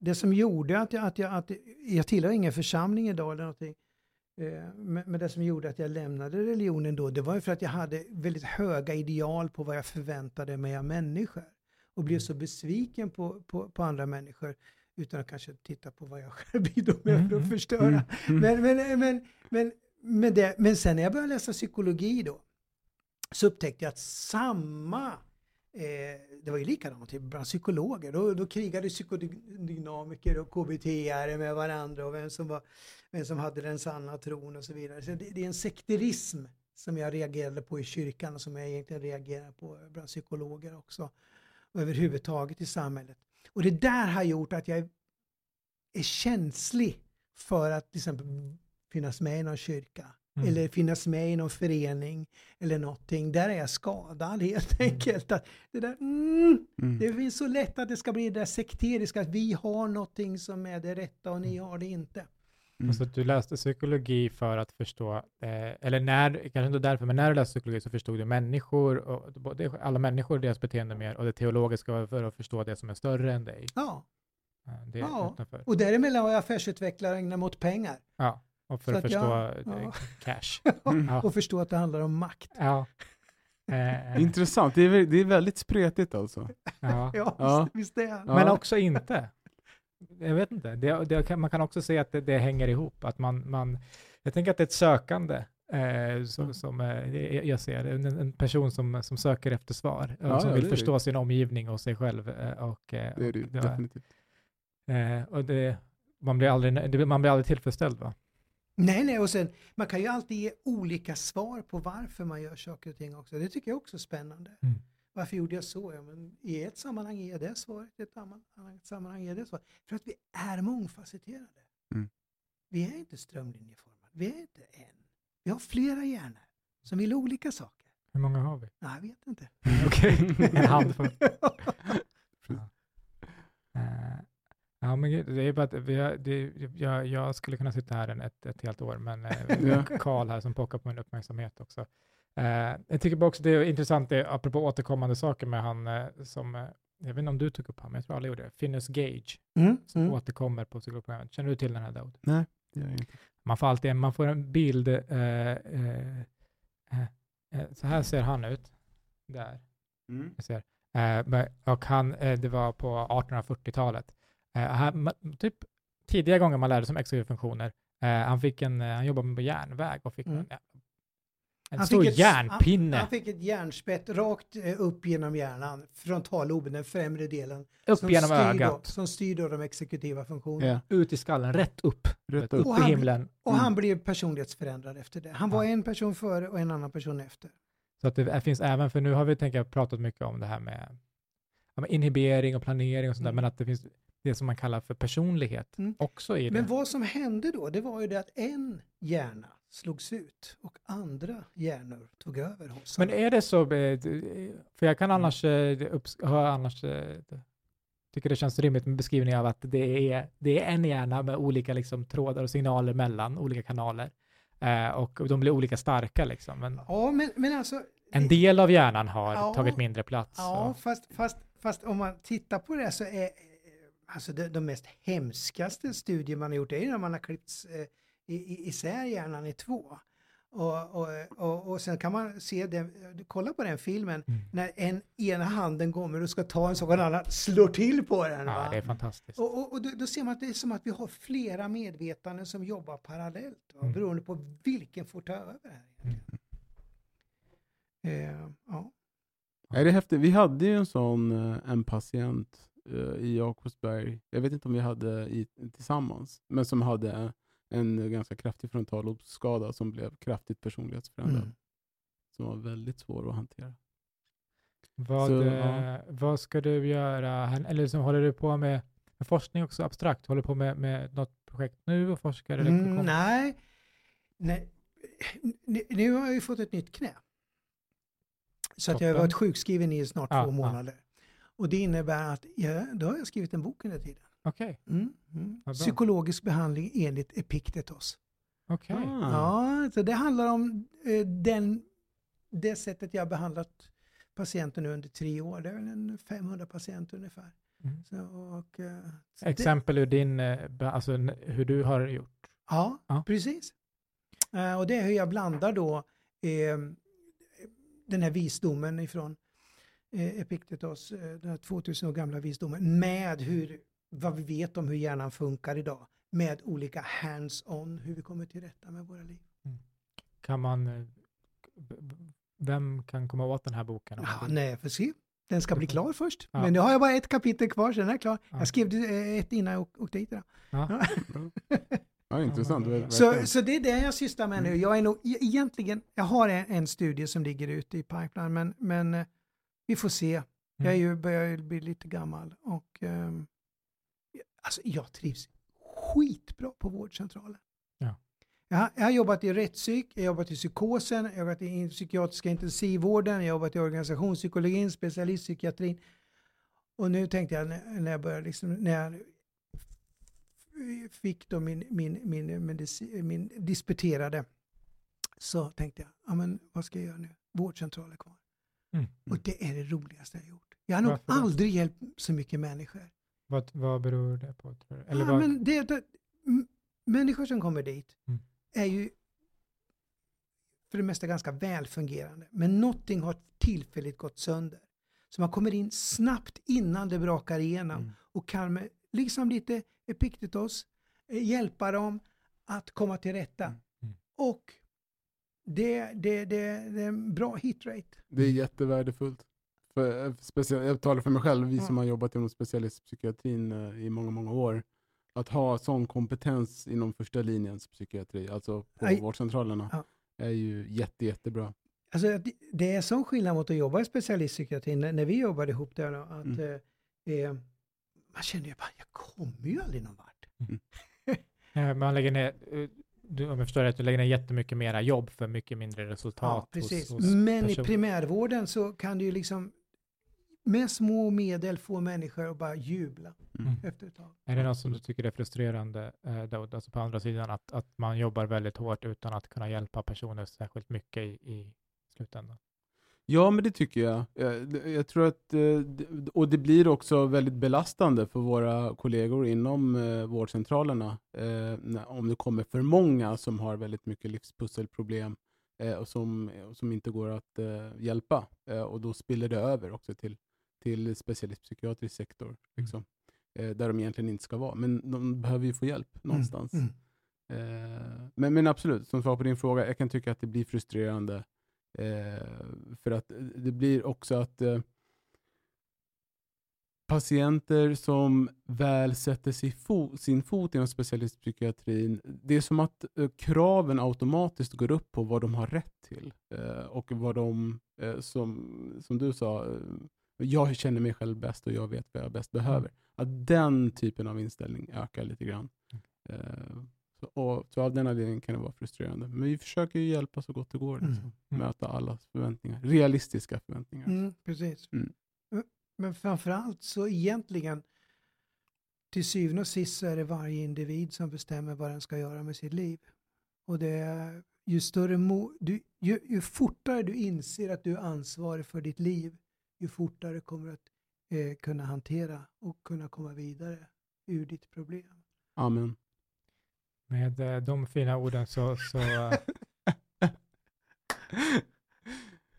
det som gjorde att jag, att jag, att jag tillhör ingen församling idag eller någonting. Eh, Men det som gjorde att jag lämnade religionen då, det var ju för att jag hade väldigt höga ideal på vad jag förväntade mig av människor. Och blev så besviken på, på, på andra människor utan att kanske titta på vad jag <laughs> själv bidrog med för att Mm, förstöra. Mm. Mm. Men, men, men, men, men, det, men sen när jag började läsa psykologi då, så upptäckte jag att samma, eh, det var ju likadant typ bland psykologer, då, då krigade psykodynamiker och KBT-are med varandra och vem som, var, vem som hade den sanna tron och så vidare. Så det, det är en sekterism som jag reagerade på i kyrkan och som jag egentligen reagerar på bland psykologer också. Och överhuvudtaget i samhället. Och det där har gjort att jag är, är känslig för att till exempel finnas med i någon kyrka. Mm. Eller finnas med i någon förening eller någonting. Där är jag skadad <laughs> helt enkelt. Att det, där, mm, Mm. det finns så lätt att det ska bli det där sekteriska, att vi har någonting som är det rätta och ni har det inte. Mm. Så att du läste psykologi för att förstå, eh, eller när, kanske inte därför, men när du läste psykologi så förstod du människor, och, både alla människor och deras beteende mer, och det teologiska var för att förstå det som är större än dig. Ja, Det Ja. och däremellan var jag affärsutvecklare och ägnade mig åt pengar. Ja, och för Så att att förstå jag- eh, <laughs> ja. cash. Ja. och förstå att det handlar om makt. Ja. Eh, Intressant, det är, det är väldigt spretigt alltså. ja. <laughs> Ja, Ja. Visst, visst det är Ja. Men också inte. Jag vet inte. Det, det, man kan också se att det, det hänger ihop. Att man, man, jag tänker att det är ett sökande. Eh, som, som eh, jag- ser det. En, en person som, som söker efter svar. Och Ja, som ja, vill det är det. förstå sin omgivning och sig själv. Eh, och, eh, Det är det ju och det- definitivt. eh, och det, man, blir aldrig, det- man blir aldrig tillfredsställd va? Nej, nej, och sen man kan ju alltid ge olika svar på varför man gör saker och ting också. Det tycker jag också är spännande. Mm. Varför gjorde jag så? Ja, men I ett sammanhang ger jag det svaret, i ett annat sammanhang ger jag det svaret. För att vi är mångfacetterade. Mm. Vi är inte strömlinjeformade. Vi är inte en. Vi har flera hjärnor som vill olika saker. Hur många har vi? Nej, jag vet inte. <laughs> Okej, en handfull. <laughs> Ja, men det är bara att vi har, det, jag, jag skulle kunna sitta här en, ett, ett helt år, men eh. <laughs> Karl här som pockar på min uppmärksamhet också. Eh, jag tycker bara också det är intressant, det, apropå återkommande saker med han eh, som, eh, jag vet inte om du tog upp han, men jag tror alla gjorde det, Finnus Gage, Mm, som mm. återkommer på psykologprogrammet. Känner du till den här Daud? Nej, det gör jag inte. Man får alltid man får en bild, eh, eh, så här ser han ut, där. Mm. Jag ser. Och han, det var på 1840-talet. Eh, han, typ tidiga gånger man lärde sig om exekutiva funktioner. Eh, han, fick en, eh, han jobbade på järnväg och fick Mm. en, en Han stor fick ett- järnpinne Han, han fick ett järnspett rakt upp genom hjärnan, frontalloben, den främre delen. upp som genom styr Då, ögat, som styr då de exekutiva funktionerna. Ja, ut i skallen, rätt upp, rätt upp, upp. Och i han- himlen. Och Mm. han blev personlighetsförändrad efter det. Han var Ja. en person före och en annan person efter. Så att det finns även, för nu har vi tänker pratat mycket om det här med, med inhibering och planering och sånt där, Mm. men att det finns det som man kallar för personlighet Mm. också i Men det. vad som hände då, det var ju det att en hjärna slogs ut och andra hjärnor tog över hos Men är det så, eh, för jag kan annars, eh, upps- ha annars eh, tycker det känns rimligt med beskrivning av att det är, det är en hjärna med olika liksom, trådar och signaler mellan olika kanaler. Eh, och de blir olika starka liksom. Men Ja, men, men alltså... en del av hjärnan har Ja. tagit mindre plats. Ja, fast, fast, fast om man tittar på det så är alltså det, de mest hemskaste studier man har gjort är när man har klippt eh, isär hjärnan i två. Och, och, och, och sen kan man se den, kolla på den filmen, Mm. när en ena handen kommer och ska ta en sak och den andra slår till på den. Ja, va? det är fantastiskt. Och, och, och då, då ser man att det är som att vi har flera medvetanden som jobbar parallellt, va? Mm. beroende på vilken får ta över här. egentligen. Eh, ja. Är det häftigt? Vi hade ju en sån, eh, en patient i Jakobsberg, jag vet inte om vi hade i, tillsammans, men som hade en ganska kraftig frontallobsskada som blev kraftigt personlighetsförändrad. Mm. Som var väldigt svår att hantera. Vad, Så, eh, ja. vad ska du göra? Eller liksom, håller du på med, med forskning också abstrakt? Håller du på med, med något projekt nu och forskar? Eller Mm, nej. nej, nu, har jag ju fått ett nytt knä. Så att jag har varit sjukskriven i snart Ja, två ja. Och det innebär att jag, då har jag skrivit en bok under tiden. Okej, Mm, mm. Psykologisk behandling enligt Epiktetos. okej. Ah. Ja, så det handlar om eh, den, det sättet jag har behandlat patienter nu under tre år. Det är väl en 500 patienter ungefär. Mm. Så, och, eh, så det- Exempel ur din, eh, alltså hur du har gjort. Ja, Ja. precis. Eh, och det är hur jag blandar då eh, den här visdomen ifrån eh, Epiktetos, eh, den här 2000 år gamla visdomen, med hur, vad vi vet om hur hjärnan funkar idag. Med olika hands-on, hur vi kommer till rätta med våra liv. Kan man, eh, vem kan komma åt den här boken? Ja, nej, får se. Den ska bli klar först. Ja. Men nu har jag bara ett kapitel kvar, så den är klar. Ja. Jag skrev det, eh, ett innan jag åk- åkte hit idag. Ja. Ja, intressant. Så, så det är det jag sysslar med nu. Mm. Jag är nog e- egentligen, jag har en, en studie som ligger ute i pipeline, men, men vi får se. Jag är Mm. ju, börjar bli lite gammal och ehm, alltså jag trivs skitbra på vårdcentralen. Ja. Jag, har, jag har jobbat i rättspsyk, jag har jobbat i psykosen, jag har jobbat i psykiatriska intensivvården, jag har jobbat i organisationspsykologin, specialistpsykiatrin. Och nu tänkte jag när, jag började, liksom, när jag fick då min, min, min, medici, min disputerade, så tänkte jag, ja men vad ska jag göra nu? Vårdcentral är kvar. Mm. Och det är det roligaste jag har gjort. Jag har nog Varför aldrig hjälpt så mycket människor. Vad, vad beror det på? Eller ja, vad, men det, det, människor som kommer dit Mm. är ju för det mesta ganska välfungerande. Men någonting har tillfälligt gått sönder. Så man kommer in snabbt innan det brakar igenom Mm. och kan med liksom lite Epiktetos eh, hjälpa dem att komma till rätta. Mm. Mm. Och det, det, det, det är en bra hitrate. Det är jättevärdefullt. För, eh, speciellt, jag talar för mig själv, vi som har jobbat inom specialistpsykiatrin eh, i många, många år. Att ha sån kompetens inom första linjens psykiatri, alltså på Aj. vårdcentralerna, Ja. är ju jätte, jättebra. Alltså, det- är sån skillnad mot att jobba i specialistpsykiatrin. När, när vi jobbade ihop där, då, att Mm. eh, eh, man kände ju bara, jag kommer ju aldrig någon vart. <laughs> Eh, Man lägger ner, du, om jag förstår rätt, du lägger ner jättemycket mera jobb för mycket mindre resultat. Ja, precis. Hos, hos Men i person- primärvården så kan du ju liksom med små medel få människor att bara jubla Mm. efter ett tag. Är det något som du tycker är frustrerande, eh, Daoud, alltså på andra sidan, att, att man jobbar väldigt hårt utan att kunna hjälpa personer särskilt mycket i, i slutändan? Ja, men det tycker jag. Det- Jag tror att, eh, och det blir också väldigt belastande för våra kollegor inom eh, vårdcentralerna eh, om det kommer för många som har väldigt mycket livspusselproblem och som, som inte går att hjälpa. Och då spiller det över också till, till specialistpsykiatrisk sektor, liksom, eh, där de egentligen inte ska vara. Men de behöver ju få hjälp någonstans. Mm. Eh, men, men absolut, som svar på din fråga, jag kan tycka att det blir frustrerande. Eh, för att det blir också att eh, patienter som väl sätter sig fo- sin fot inom specialistpsykiatrin, det är som att eh, kraven automatiskt går upp på vad de har rätt till. Eh, och vad de, eh, som, som du sa, eh, jag känner mig själv bäst och jag vet vad jag bäst behöver. Att den typen av inställning ökar lite grann. Eh, så, och, så av den anledningen kan det vara frustrerande. Men vi försöker ju hjälpa så gott det går. Mm. Liksom. Mm. Möta allas förväntningar. Realistiska förväntningar. Mm, precis. Mm. Men- Men framförallt så egentligen till syvende och sist så är det varje individ som bestämmer vad den ska göra med sitt liv. Och det är ju större mo- du, ju, ju fortare du inser att du är ansvarig för ditt liv, ju fortare kommer du att eh, kunna hantera och kunna komma vidare ur ditt problem. Amen. Med eh, de fina orden så, så, <laughs> eh,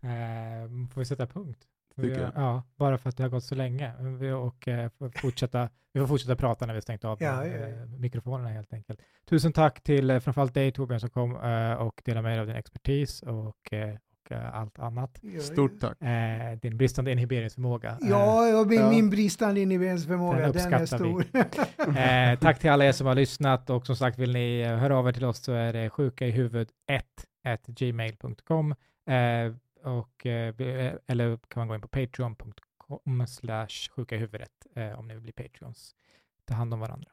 Eh, får vi sätta punkt? Vi. Ja, bara för att det har gått så länge. Vi, och, eh, fortsätta, vi får fortsätta prata när vi stängt av Ja, eh, ja, ja. mikrofonerna helt enkelt. Tusen tack till framförallt dig Torbjörn som kom eh, och delade med dig av din expertis och, och eh, allt annat. Stort tack. Eh, din bristande inhiberingsförmåga. Eh, Ja, min, Ja. min bristande inhiberingsförmåga, Den den, är stor. <laughs> <laughs> Eh, tack till alla er som har lyssnat och som sagt vill ni höra av er till oss så är det sjuka i huvud 1 gmail.com eh, och eh, eller kan man gå in på patreon.com slash sjuka i huvudet eh, om ni vill bli patreons. Ta hand om varandra.